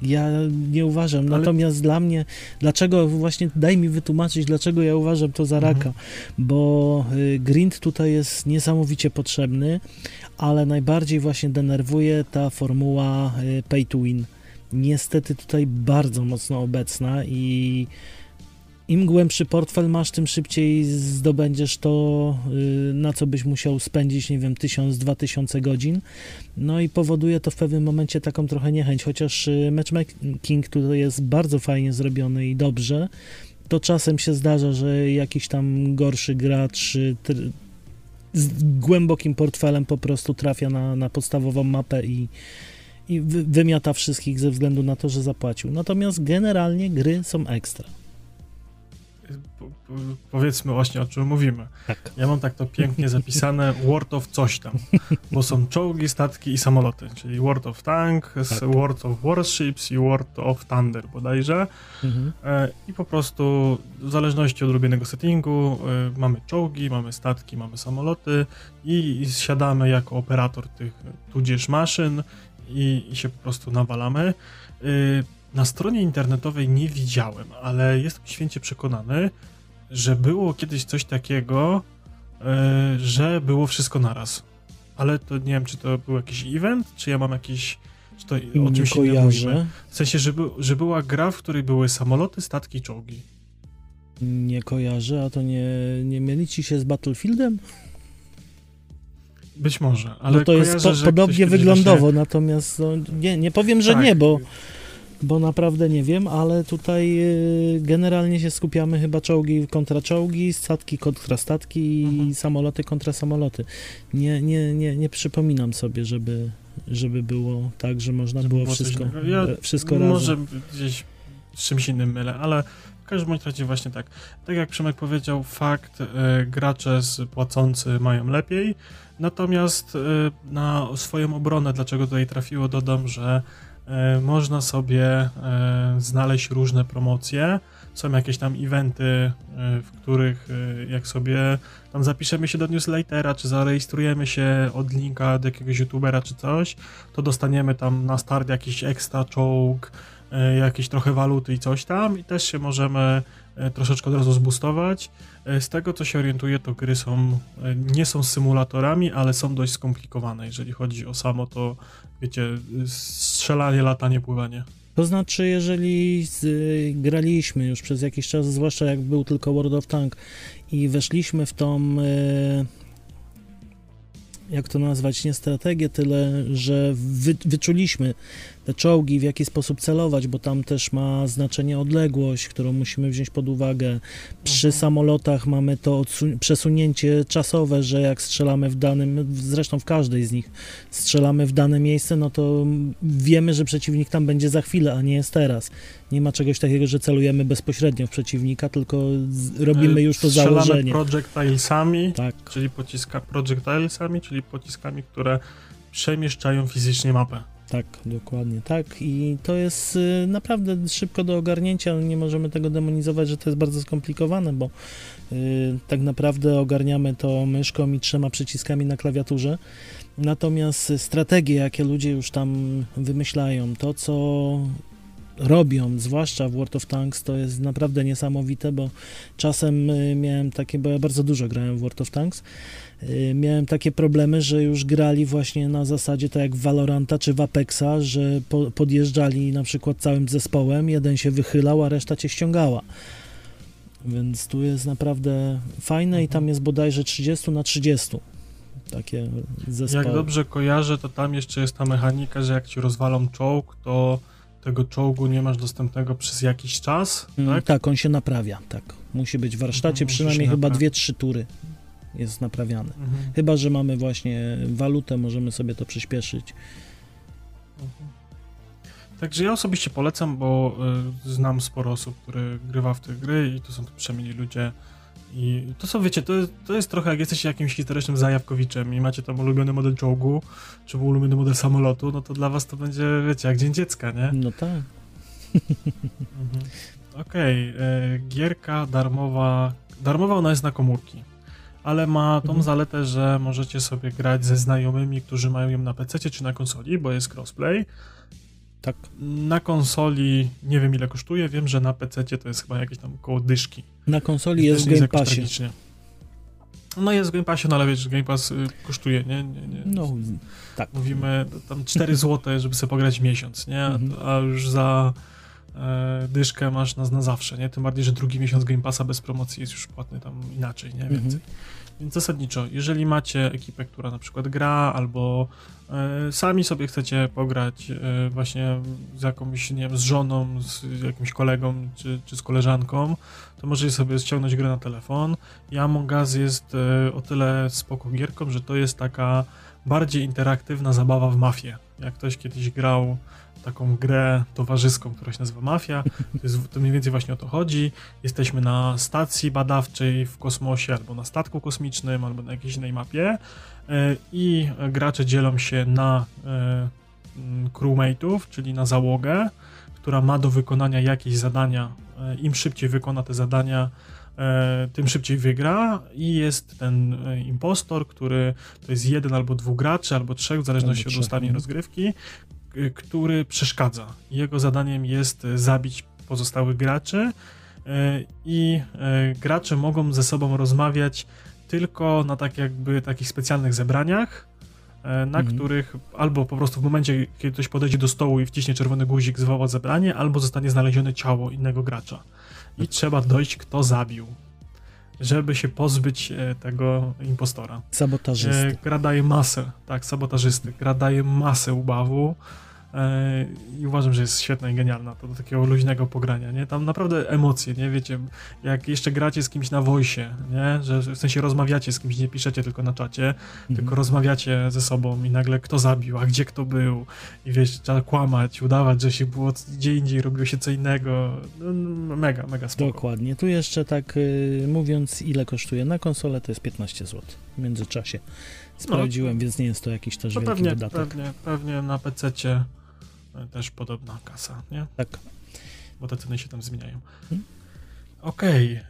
S4: Ja nie uważam,
S3: Ale-
S4: natomiast dla mnie, dlaczego właśnie, daj mi wytłumaczyć, dlaczego ja uważam to za
S3: Mhm.
S4: raka, bo y, grind tutaj jest niesamowicie potrzebny, ale najbardziej właśnie denerwuje ta formuła y, pay to win. Niestety tutaj bardzo mocno obecna i im głębszy portfel masz, tym szybciej zdobędziesz to, y, na co byś musiał spędzić, nie wiem, 1000-2000 godzin. No i powoduje to w pewnym momencie taką trochę niechęć, chociaż y, matchmaking tutaj jest bardzo fajnie zrobiony i dobrze, to czasem się zdarza, że jakiś tam gorszy gracz y, z głębokim portfelem po prostu trafia na, na podstawową mapę i, i wy, wymiata wszystkich ze względu na to, że zapłacił. Natomiast generalnie gry są ekstra.
S3: Po- po- Powiedzmy właśnie o czym mówimy.
S4: Tak.
S3: Ja mam tak to pięknie zapisane World of coś tam, bo są czołgi, statki i samoloty, czyli World of Tank,
S4: Tak.
S3: World of Warships i World of Thunder bodajże.
S4: Mhm.
S3: E, I po prostu w zależności od ulubionego settingu e, mamy czołgi, mamy statki, mamy samoloty i siadamy jako operator tych tudzież maszyn i, i się po prostu nawalamy. E, Na stronie internetowej nie widziałem, ale jestem święcie przekonany, że było kiedyś coś takiego, e, że było wszystko naraz. Ale to nie wiem, czy to był jakiś event, czy ja mam jakiś. Czy to o
S4: Nie
S3: czymś innym mówimy.
S4: kojarzę.
S3: W sensie, że, by, że była gra, w której były samoloty, statki, czołgi.
S4: Nie kojarzę, a to nie, nie mieli ci się z Battlefieldem?
S3: Być może, ale
S4: no to jest
S3: kojarzę,
S4: po,
S3: że
S4: podobnie wyglądowo, natomiast no, nie, nie powiem, że
S3: Tak.
S4: nie, bo, bo naprawdę nie wiem, ale tutaj y, generalnie się skupiamy chyba czołgi kontra czołgi, statki kontra statki
S3: Mhm.
S4: i samoloty kontra samoloty. Nie, nie, nie, nie przypominam sobie, żeby, żeby było tak, że można
S3: Żeby
S4: było
S3: było
S4: wszystko.
S3: Ja
S4: e, wszystko
S3: Może
S4: razem.
S3: gdzieś z czymś innym mylę, ale w każdym razie właśnie tak. Tak jak Przemek powiedział, fakt, e, gracze z płacący mają lepiej, natomiast e, na swoją obronę, dlaczego tutaj trafiło, dodam, że można sobie e, znaleźć różne promocje. Są jakieś tam eventy, e, w których e, jak sobie tam zapiszemy się do newslettera, czy zarejestrujemy się od linka do jakiegoś youtubera czy coś, to dostaniemy tam na start jakiś ekstra czołg, e, jakieś trochę waluty i coś tam i też się możemy e, troszeczkę od razu zboostować. E, Z tego co się orientuję, to gry są, e, nie są symulatorami, ale są dość skomplikowane, jeżeli chodzi o samo to, wiecie, strzelanie, latanie, pływanie.
S4: To znaczy, jeżeli z, y, graliśmy już przez jakiś czas, zwłaszcza jak był tylko World of Tank i weszliśmy w tą, y, jak to nazwać, nie strategię, tyle, że wy, wyczuliśmy te czołgi, w jaki sposób celować, bo tam też ma znaczenie odległość, którą musimy wziąć pod uwagę. Przy
S3: Mhm.
S4: samolotach mamy to przesunięcie czasowe, że jak strzelamy w danym, zresztą w każdej z nich, strzelamy w dane miejsce, no to wiemy, że przeciwnik tam będzie za chwilę, a nie jest teraz. Nie ma czegoś takiego, że celujemy bezpośrednio w przeciwnika, tylko robimy
S3: E,
S4: już to
S3: Strzelamy
S4: założenie.
S3: projectilesami,
S4: Tak,
S3: czyli pociska projectilesami, czyli pociskami, które przemieszczają fizycznie mapę.
S4: Tak, dokładnie tak. I to jest y, naprawdę szybko do ogarnięcia. Nie możemy tego demonizować, że to jest bardzo skomplikowane, bo y, tak naprawdę ogarniamy to myszką i trzema przyciskami na klawiaturze. Natomiast strategie, jakie ludzie już tam wymyślają, to co robią, zwłaszcza w World of Tanks, to jest naprawdę niesamowite, bo czasem y, miałem takie, bo ja bardzo dużo grałem w World of Tanks, y, miałem takie problemy, że już grali właśnie na zasadzie tak jak w Valoranta czy w Apexa, że po, podjeżdżali na przykład całym zespołem, jeden się wychylał, a reszta cię ściągała. Więc tu jest naprawdę fajne i tam jest bodajże 30 na 30 takie zespoły.
S3: Jak dobrze kojarzę, to tam jeszcze jest ta mechanika, że jak ci rozwalą czołg, to tego czołgu nie masz dostępnego przez jakiś czas,
S4: Mm,
S3: tak?
S4: tak, on się naprawia, tak. Musi być w warsztacie
S3: musi
S4: przynajmniej chyba
S3: naprawiać.
S4: 2-3 tury jest naprawiany.
S3: Mhm.
S4: Chyba, że mamy właśnie walutę, możemy sobie to przyspieszyć.
S3: Mhm. Także ja osobiście polecam, bo y, znam sporo osób, które grywa w te gry i to są to przemieni ludzie. I to są, wiecie, to, jest- to jest trochę jak jesteście jakimś historycznym zajawkowiczem i macie tam ulubiony model czołgu, czy ulubiony model samolotu, no to dla was to będzie, wiecie, jak dzień dziecka, nie?
S4: No tak.
S3: Mhm. Okej, e, gierka darmowa, darmowa ona jest na komórki, ale ma tą
S4: Mhm.
S3: zaletę, że możecie sobie grać ze znajomymi, którzy mają ją na PC czy na konsoli, bo jest crossplay.
S4: Tak.
S3: Na konsoli nie wiem ile kosztuje, wiem, że na PC to jest chyba jakieś tam koło dyszki.
S4: Na konsoli jest w Game Passie.
S3: tragicznie. No jest w Game Passie, no ale wiesz, Game Pass y, kosztuje, nie? nie, nie.
S4: No, tak.
S3: Mówimy tam 4 zł, żeby sobie pograć miesiąc, nie? A,
S4: Mhm.
S3: a już za e, dyszkę masz nas na zawsze, nie? Tym bardziej, że drugi miesiąc Game Passa bez promocji jest już płatny tam inaczej, nie?
S4: Mhm.
S3: Więc zasadniczo, jeżeli macie ekipę, która na przykład gra, albo e, sami sobie chcecie pograć e, właśnie z jakąś, nie wiem, z żoną, z jakimś kolegą, czy, czy z koleżanką, to możecie sobie ściągnąć grę na telefon. I Among Us jest e, o tyle spoko gierką, że to jest taka bardziej interaktywna zabawa w mafię. Jak ktoś kiedyś grał taką grę towarzyską, która się nazywa Mafia, to, jest, to mniej więcej właśnie o to chodzi. Jesteśmy na stacji badawczej w kosmosie, albo na statku kosmicznym, albo na jakiejś innej mapie e, i gracze dzielą się na e, mm, crewmate'ów, czyli na załogę, która ma do wykonania jakieś zadania. E, Im szybciej wykona te zadania, tym szybciej wygra i jest ten impostor, który to jest jeden albo dwóch graczy, albo trzech, w zależności
S4: Albo
S3: od
S4: trzech,
S3: ustawień
S4: mhm.
S3: rozgrywki, który przeszkadza. Jego zadaniem jest e, zabić pozostałych graczy e, i gracze mogą ze sobą rozmawiać tylko na tak jakby takich specjalnych zebraniach, na
S4: Mhm.
S3: których albo po prostu w momencie, kiedy ktoś podejdzie do stołu i wciśnie czerwony guzik, zwoła zebranie, albo zostanie znalezione ciało innego gracza. I trzeba dojść, kto zabił, żeby się pozbyć e, tego impostora.
S4: Sabotażysty.
S3: E, gra daje masę, tak, sabotażysty. Gra daje masę ubawu i uważam, że jest świetna i genialna. To do takiego luźnego pogrania, nie? Tam naprawdę emocje, nie? Wiecie, jak jeszcze gracie z kimś na voice, nie? Że w sensie rozmawiacie z kimś, nie piszecie tylko na czacie, tylko
S4: Mhm.
S3: rozmawiacie ze sobą i nagle kto zabił, a gdzie kto był i wiesz, trzeba kłamać, udawać, że się było gdzie indziej, robiło się co innego. No, mega, mega spoko.
S4: Dokładnie. Tu jeszcze tak y, mówiąc, ile kosztuje na konsolę, to jest 15 zł w międzyczasie. Sprawdziłem, więc nie jest to jakiś też
S3: To
S4: wielki
S3: pewnie,
S4: wydatek.
S3: pewnie, pewnie na PC-cie e, też podobna kasa, nie?
S4: Tak.
S3: Bo te ceny się tam zmieniają.
S4: Hmm.
S3: Okej, e,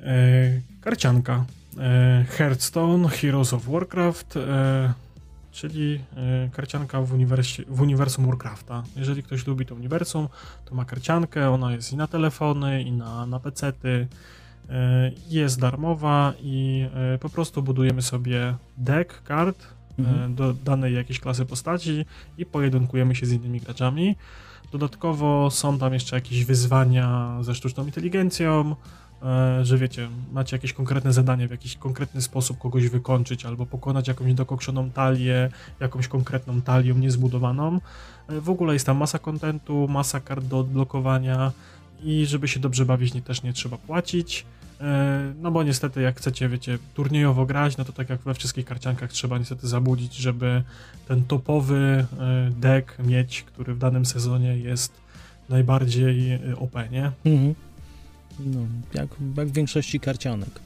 S3: karcianka. E, Hearthstone, Heroes of Warcraft, e, czyli e, karcianka w, w uniwersum Warcrafta. Jeżeli ktoś lubi to uniwersum, to ma karciankę, ona jest i na telefony, i na, na PC-ty. E, jest darmowa i e, po prostu budujemy sobie deck kart,
S4: Mhm.
S3: e, do danej jakiejś klasy postaci i pojedynkujemy się z innymi graczami. Dodatkowo są tam jeszcze jakieś wyzwania ze sztuczną inteligencją, e, że wiecie, macie jakieś konkretne zadanie, w jakiś konkretny sposób kogoś wykończyć albo pokonać jakąś dokokszoną talię, jakąś konkretną talią niezbudowaną. E, W ogóle jest tam masa kontentu, masa kart do odblokowania i żeby się dobrze bawić, nie, też nie trzeba płacić. E, No bo niestety jak chcecie, wiecie, turniejowo grać, no to tak jak we wszystkich karciankach trzeba niestety zabudzić, żeby ten topowy e, deck mieć, który w danym sezonie jest najbardziej e, OP, nie?
S4: Mhm. No, jak, jak w większości karcianek.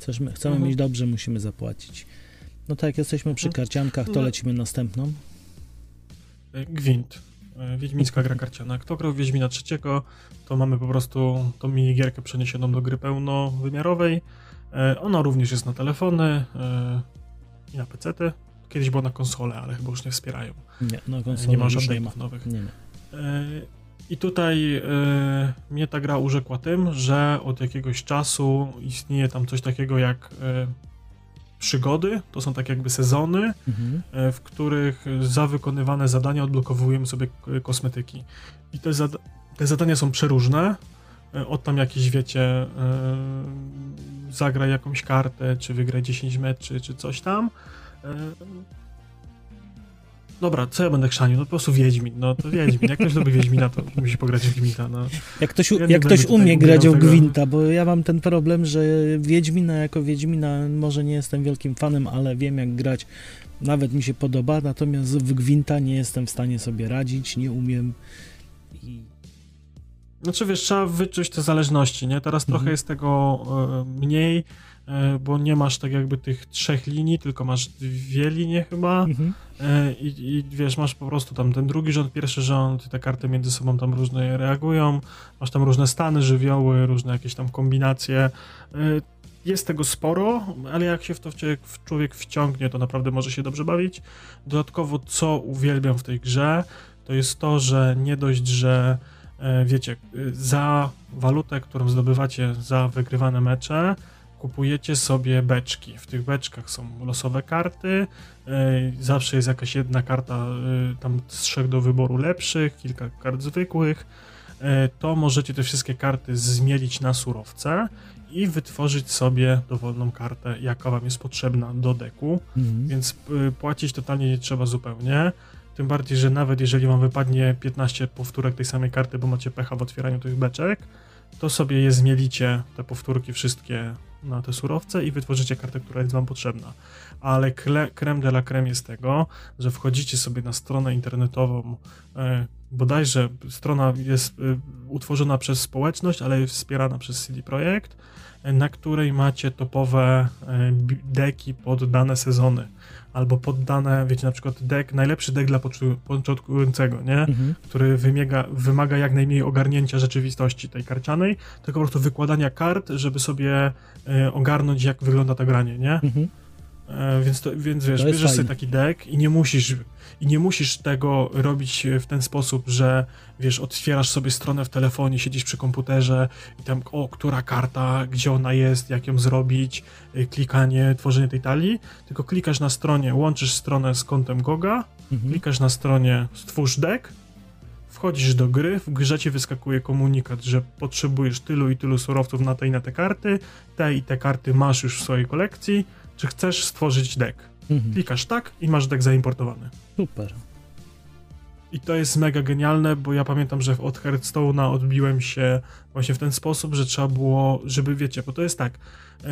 S4: Chcemy, chcemy
S3: Mhm.
S4: mieć dobrze, musimy zapłacić. No tak, jak jesteśmy przy
S3: Mhm.
S4: karciankach, to
S3: No.
S4: lecimy następną.
S3: Gwint. E, Wiedźmińska gra karciana. Kto grał w Wiedźmina trzeciego, to mamy po prostu tą minigierkę przeniesioną do gry pełnowymiarowej. E, Ona również jest na telefony e, i na PC-ty. Kiedyś była na konsole, ale chyba już nie wspierają.
S4: Nie, no
S3: E,
S4: konsolę
S3: Nie ma update'ów nowych.
S4: Nie,
S3: I tutaj mnie ta gra urzekła tym, że od jakiegoś czasu istnieje tam coś takiego jak przygody. To są tak jakby sezony,
S4: Mhm.
S3: e, w których za wykonywane zadania odblokowujemy sobie kosmetyki. I te, zada- te zadania są przeróżne. E, Od tam jakieś, wiecie, e, zagraj jakąś kartę, czy wygraj 10 meczy, czy coś tam. Dobra, co ja będę chrzanił? No po prostu Wiedźmin, no to Wiedźmin. Jak ktoś lubi Wiedźmina, to musi pograć w Gwinta, no.
S4: Jak ktoś,
S3: Ja
S4: jak ktoś umie grać
S3: tego.
S4: Gwinta, bo ja mam ten problem, że Wiedźmina jako Wiedźmina może nie jestem wielkim fanem, ale wiem jak grać. Nawet mi się podoba, natomiast w Gwinta nie jestem w stanie sobie radzić, nie umiem. I...
S3: Znaczy wiesz, trzeba wyczuć te zależności, nie? Teraz
S4: Mhm.
S3: trochę jest tego e, mniej, bo nie masz tak jakby tych trzech linii, tylko masz dwie linie chyba
S4: Mhm.
S3: e, i, i wiesz, masz po prostu tam ten drugi rząd, pierwszy rząd, te karty między sobą tam różne reagują, masz tam różne stany, żywioły, różne jakieś tam kombinacje. E, Jest tego sporo, ale jak się w to człowiek wciągnie, to naprawdę może się dobrze bawić. Dodatkowo, co uwielbiam w tej grze, to jest to, że nie dość, że e, wiecie, za walutę, którą zdobywacie za wygrywane mecze, kupujecie sobie beczki. W tych beczkach są losowe karty, e, zawsze jest jakaś jedna karta y, tam z trzech do wyboru lepszych, kilka kart zwykłych. E, To możecie te wszystkie karty zmielić na surowce i wytworzyć sobie dowolną kartę, jaka wam jest potrzebna do deku.
S4: Mhm.
S3: Więc płacić totalnie nie trzeba zupełnie. Tym bardziej, że nawet jeżeli wam wypadnie 15 powtórek tej samej karty, bo macie pecha w otwieraniu tych beczek, to sobie je zmielicie, te powtórki wszystkie na te surowce i wytworzycie kartę, która jest wam potrzebna. Ale creme de la creme jest tego, że wchodzicie sobie na stronę internetową, e, bodajże strona jest e, utworzona przez społeczność, ale jest wspierana przez CD Projekt, e, na której macie topowe deki pod dane sezony. Albo poddane, wiecie, na przykład deck, najlepszy deck dla początkującego, nie?
S4: Mhm.
S3: który wymaga, wymaga jak najmniej ogarnięcia rzeczywistości tej karcianej, tylko po prostu wykładania kart, żeby sobie e, ogarnąć, jak wygląda to granie, nie?
S4: Mhm.
S3: E, więc, to, więc wiesz,
S4: To
S3: bierzesz sobie
S4: fajne.
S3: taki deck i nie musisz i nie musisz tego robić w ten sposób, że wiesz, otwierasz sobie stronę w telefonie, siedzisz przy komputerze i tam, o, która karta, gdzie ona jest, jak ją zrobić, y, klikanie, tworzenie tej talii, tylko klikasz na stronie, łączysz stronę z kontem Goga,
S4: Mhm.
S3: klikasz na stronie stwórz deck, wchodzisz do gry, w grze ci wyskakuje komunikat, że potrzebujesz tylu i tylu surowców na te i na te karty, te i te karty masz już w swojej kolekcji, czy chcesz stworzyć deck.
S4: Mhm.
S3: Klikasz tak i masz deck zaimportowany.
S4: Super.
S3: I to jest mega genialne, bo ja pamiętam, że od Hearthstone'a odbiłem się właśnie w ten sposób, że trzeba było, żeby wiecie, bo to jest tak,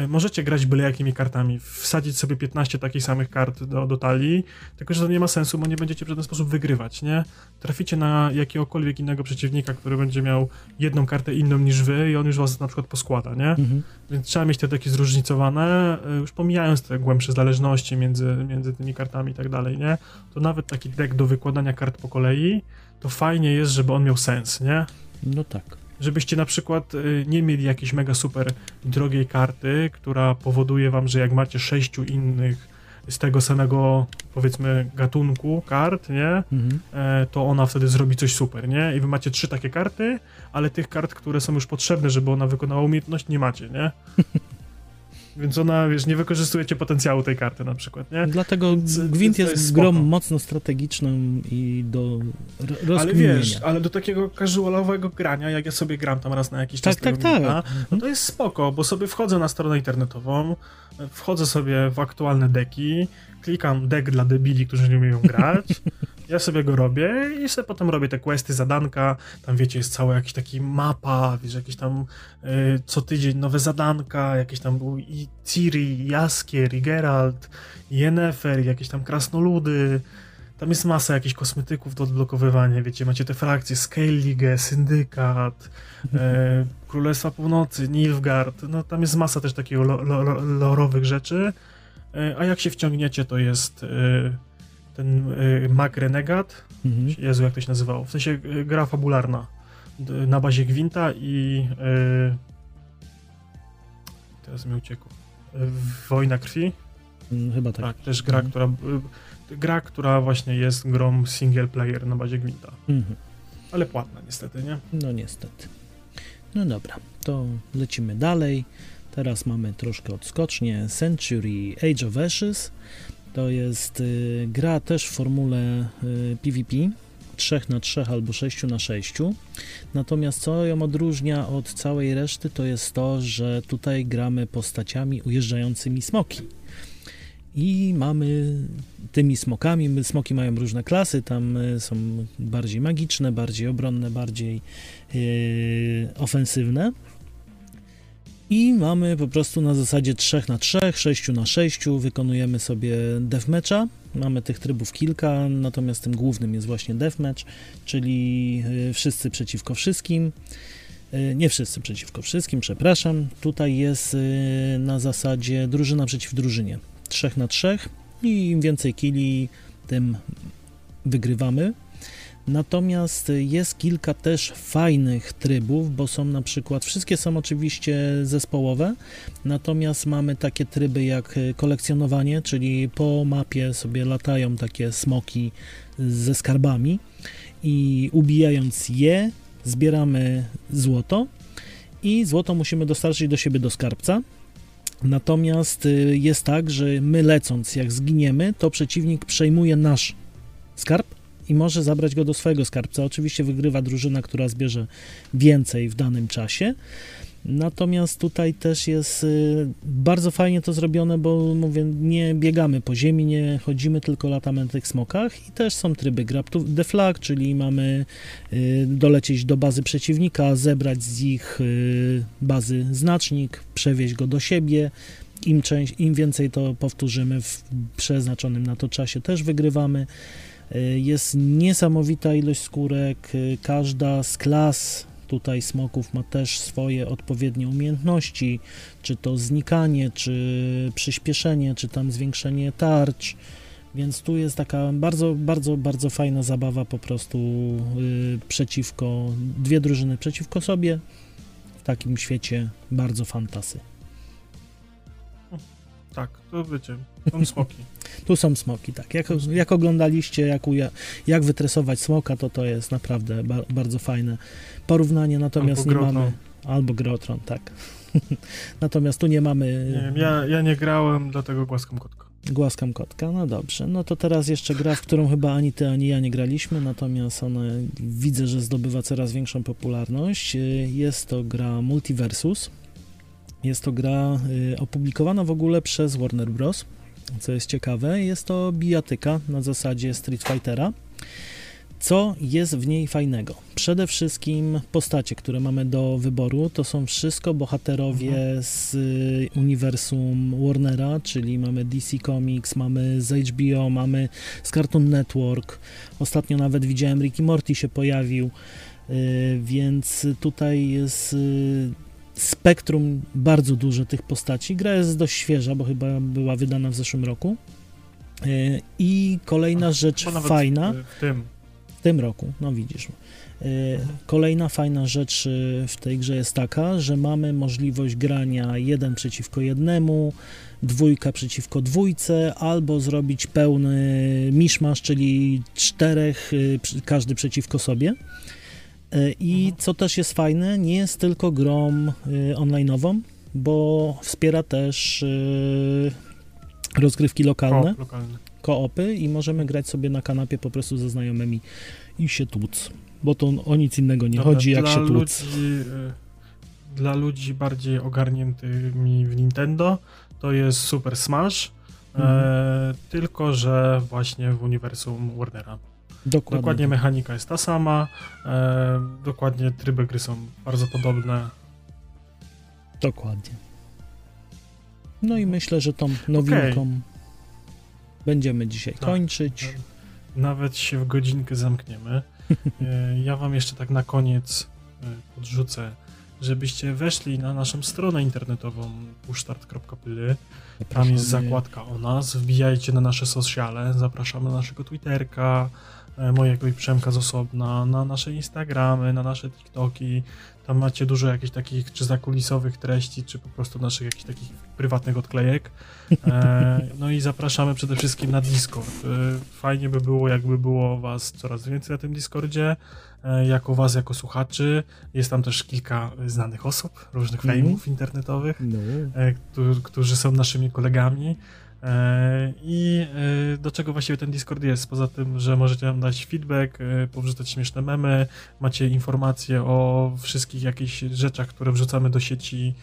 S3: możecie grać byle jakimi kartami, wsadzić sobie 15 takich samych kart do, do talii, tylko że to nie ma sensu, bo nie będziecie w żaden sposób wygrywać, nie? Traficie na jakiegokolwiek innego przeciwnika, który będzie miał jedną kartę inną niż wy i on już was na przykład poskłada, nie?
S4: Mhm.
S3: Więc trzeba mieć te takie zróżnicowane, y, już pomijając te głębsze zależności między, między tymi kartami i tak dalej, nie? To nawet taki deck do wykładania kart po kolei, to fajnie jest, żeby on miał sens, nie?
S4: No tak.
S3: Żebyście na przykład y, nie mieli jakiejś mega super drogiej karty, która powoduje wam, że jak macie sześciu innych z tego samego, powiedzmy, gatunku kart, nie?
S4: Mhm.
S3: e, to ona wtedy zrobi coś super, nie? I wy macie trzy takie karty, ale tych kart, które są już potrzebne, żeby ona wykonała umiejętność, nie macie, nie? Więc ona, wiesz, nie wykorzystujecie potencjału tej karty na przykład, nie?
S4: Dlatego Gwint jest,
S3: jest
S4: grą mocno strategiczną i do ro-
S3: Ale
S4: rozkminienia.
S3: wiesz, ale do takiego casualowego grania, jak ja sobie gram tam raz na jakiś
S4: tak,
S3: czas
S4: tak, tak.
S3: Gwinta, no to jest spoko, bo sobie wchodzę na stronę internetową, wchodzę sobie w aktualne deki, klikam deck dla debili, którzy nie umieją grać, ja sobie go robię i sobie potem robię te questy, zadanka, tam wiecie, jest cała jakaś taki mapa, wiesz, jakieś tam y, co tydzień nowe zadanka, jakieś tam był i Ciri, i Jaskier, i Geralt, i Yennefer, i jakieś tam krasnoludy, tam jest masa jakichś kosmetyków do odblokowywania, wiecie, macie te frakcje, Skellige, Syndykat, e, Królestwa Północy, Nilfgaard, no tam jest masa też takiego lo, lo, lo, lorowych rzeczy, e, a jak się wciągniecie, to jest e, ten y, Mac Renegat,
S4: Mhm.
S3: Jezu, jak to się nazywało? W sensie y, gra fabularna na bazie Gwinta i y, teraz mi uciekł. Y, Wojna krwi?
S4: Mm, Chyba tak.
S3: Tak, też gra,
S4: Mhm.
S3: która y, gra, która właśnie jest grą single player na bazie Gwinta.
S4: Mhm.
S3: Ale płatna niestety, nie?
S4: No niestety. No dobra, to lecimy dalej. Teraz mamy troszkę odskocznie. Century Age of Ashes. To jest y, gra też w formule y, PvP. 3 na 3 albo 6 na 6. Natomiast co ją odróżnia od całej reszty, to jest to, że tutaj gramy postaciami ujeżdżającymi smoki. I mamy tymi smokami, smoki mają różne klasy, tam y, są bardziej magiczne, bardziej obronne, bardziej yy, ofensywne. I mamy po prostu na zasadzie 3 na 3, 6 na 6, wykonujemy sobie deathmatcha. Mamy tych trybów kilka, natomiast tym głównym jest właśnie deathmatch, czyli yy, wszyscy przeciwko wszystkim. Yy, Nie wszyscy przeciwko wszystkim, przepraszam. Tutaj jest yy, na zasadzie drużyna przeciw drużynie. 3 na 3 i im więcej kili, tym wygrywamy. Natomiast jest kilka też fajnych trybów, bo są na przykład, wszystkie są oczywiście zespołowe, natomiast mamy takie tryby jak kolekcjonowanie, czyli po mapie sobie latają takie smoki ze skarbami i ubijając je zbieramy złoto i złoto musimy dostarczyć do siebie do skarbca. Natomiast y, jest tak, że my lecąc, jak zginiemy, to przeciwnik przejmuje nasz skarb i może zabrać go do swojego skarbca. Oczywiście wygrywa drużyna, która zbierze więcej w danym czasie. Natomiast tutaj też jest y, bardzo fajnie to zrobione, bo mówię, nie biegamy po ziemi, nie chodzimy, tylko latamy na tych smokach i też są tryby grab to the flag, czyli mamy y, dolecieć do bazy przeciwnika, zebrać z ich y, bazy znacznik, przewieźć go do siebie. Im, część, Im więcej to powtórzymy w przeznaczonym na to czasie, też wygrywamy. Y, Jest niesamowita ilość skórek. y, Każda z klas tutaj smoków ma też swoje odpowiednie umiejętności, czy to znikanie, czy przyspieszenie, czy tam zwiększenie tarcz. Więc tu jest taka bardzo, bardzo, bardzo fajna zabawa po prostu y, przeciwko, dwie drużyny przeciwko sobie w takim świecie bardzo fantasy.
S3: Tak, to wiecie, są smoki.
S4: Tu są smoki, tak. Jak, jak oglądaliście, jak, uja, jak wytresować smoka, to to jest naprawdę ba, bardzo fajne porównanie, natomiast
S3: Albo
S4: nie
S3: Grotron.
S4: mamy... Albo Grotron, tak. natomiast tu nie mamy...
S3: Nie wiem, ja, ja nie grałem, dlatego głaskam kotka.
S4: Głaskam kotka, no dobrze. No to teraz jeszcze gra, w którą chyba ani ty, ani ja nie graliśmy, natomiast ona widzę, że zdobywa coraz większą popularność. Jest to gra Multiversus. Jest to gra y, opublikowana w ogóle przez Warner Bros. Co jest ciekawe, jest to bijatyka na zasadzie Street Fightera. Co jest w niej fajnego? Przede wszystkim postacie, które mamy do wyboru, to są wszystko bohaterowie z y, uniwersum Warnera, czyli mamy DC Comics, mamy z HBO, mamy z Cartoon Network. Ostatnio nawet widziałem Ricky Morty się pojawił, y, więc tutaj jest spektrum bardzo duże tych postaci. Gra jest dość świeża, bo chyba była wydana w zeszłym roku. Y, I kolejna rzecz fajna
S3: W, tym.
S4: w tym roku, no widzisz. Y, Kolejna fajna rzecz y, w tej grze jest taka, że mamy możliwość grania jeden przeciwko jednemu, dwójka przeciwko dwójce, albo zrobić pełny miszmasz, czyli czterech, każdy przeciwko sobie. Y, I
S3: Mhm.
S4: co też jest fajne, nie jest tylko grą y, online'ową, bo wspiera też y, rozgrywki lokalne koopy i możemy grać sobie na kanapie po prostu ze znajomymi i się tłuc. Bo to o nic innego nie
S3: Dobra,
S4: chodzi, jak się tłuc.
S3: Ludzi, dla ludzi bardziej ogarniętymi w Nintendo to jest Super Smash,
S4: Mhm.
S3: e, tylko że właśnie w uniwersum Warnera.
S4: Dokładnie.
S3: Dokładnie mechanika jest ta sama, e, dokładnie tryby gry są bardzo podobne.
S4: Dokładnie. No i myślę, że tą nowinką będziemy dzisiaj
S3: Tak.
S4: kończyć.
S3: Nawet się w godzinkę zamkniemy. E, ja wam jeszcze tak na koniec e, podrzucę żebyście weszli na naszą stronę internetową pushstart.pl. Tam jest zakładka o nas. Wbijajcie na nasze sociale. Zapraszamy na naszego Twitterka, mojego i Przemka z osobna, na nasze Instagramy, na nasze TikToki. Tam macie dużo jakichś takich czy zakulisowych treści, czy po prostu naszych jakichś takich prywatnych odklejek. E, no i zapraszamy przede wszystkim na Discord. E, fajnie by było, jakby było was coraz więcej na tym Discordzie, e, jako was, jako słuchaczy. Jest tam też kilka znanych osób, różnych
S4: Mhm.
S3: fejmów internetowych
S4: No.
S3: e, którzy są naszymi kolegami. E, I e, do czego właściwie ten Discord jest? Poza tym, że możecie nam dać feedback, e, powrzucać śmieszne memy, macie informacje o wszystkich jakichś rzeczach, które wrzucamy do sieci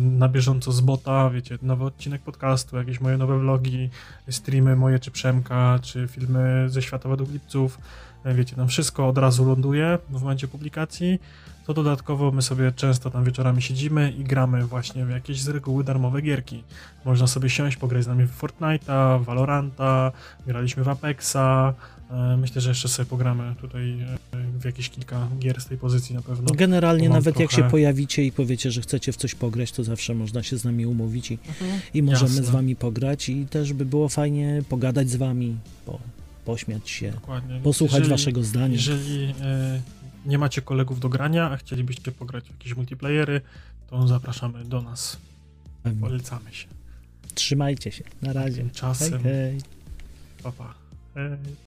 S3: na bieżąco z bota, wiecie, nowy odcinek podcastu, jakieś moje nowe vlogi, streamy moje czy Przemka, czy filmy ze świata według lipców. Wiecie, tam wszystko od razu ląduje w momencie publikacji to dodatkowo my sobie często tam wieczorami siedzimy i gramy właśnie w jakieś z reguły darmowe gierki. Można sobie siąść, pograć z nami w Fortnite'a, Valoranta, graliśmy w Apexa. E, Myślę, że jeszcze sobie pogramy tutaj e, w jakieś kilka gier z tej pozycji na pewno.
S4: Generalnie
S3: mam
S4: nawet jak
S3: trochę-
S4: się pojawicie i powiecie, że chcecie w coś pograć, to zawsze można się z nami umówić i, i możemy
S3: Jasne.
S4: z wami pograć i też by było fajnie pogadać z wami, po, pośmiać się,
S3: Dokładnie.
S4: posłuchać
S3: Jeżeli-
S4: waszego zdania.
S3: Jeżeli e, nie macie kolegów do grania, a chcielibyście pograć w jakieś multiplayery, to zapraszamy do nas. Polecamy się.
S4: Trzymajcie się. Na razie. Hej,
S3: Tymczasem,
S4: hej.
S3: pa, pa. Hej.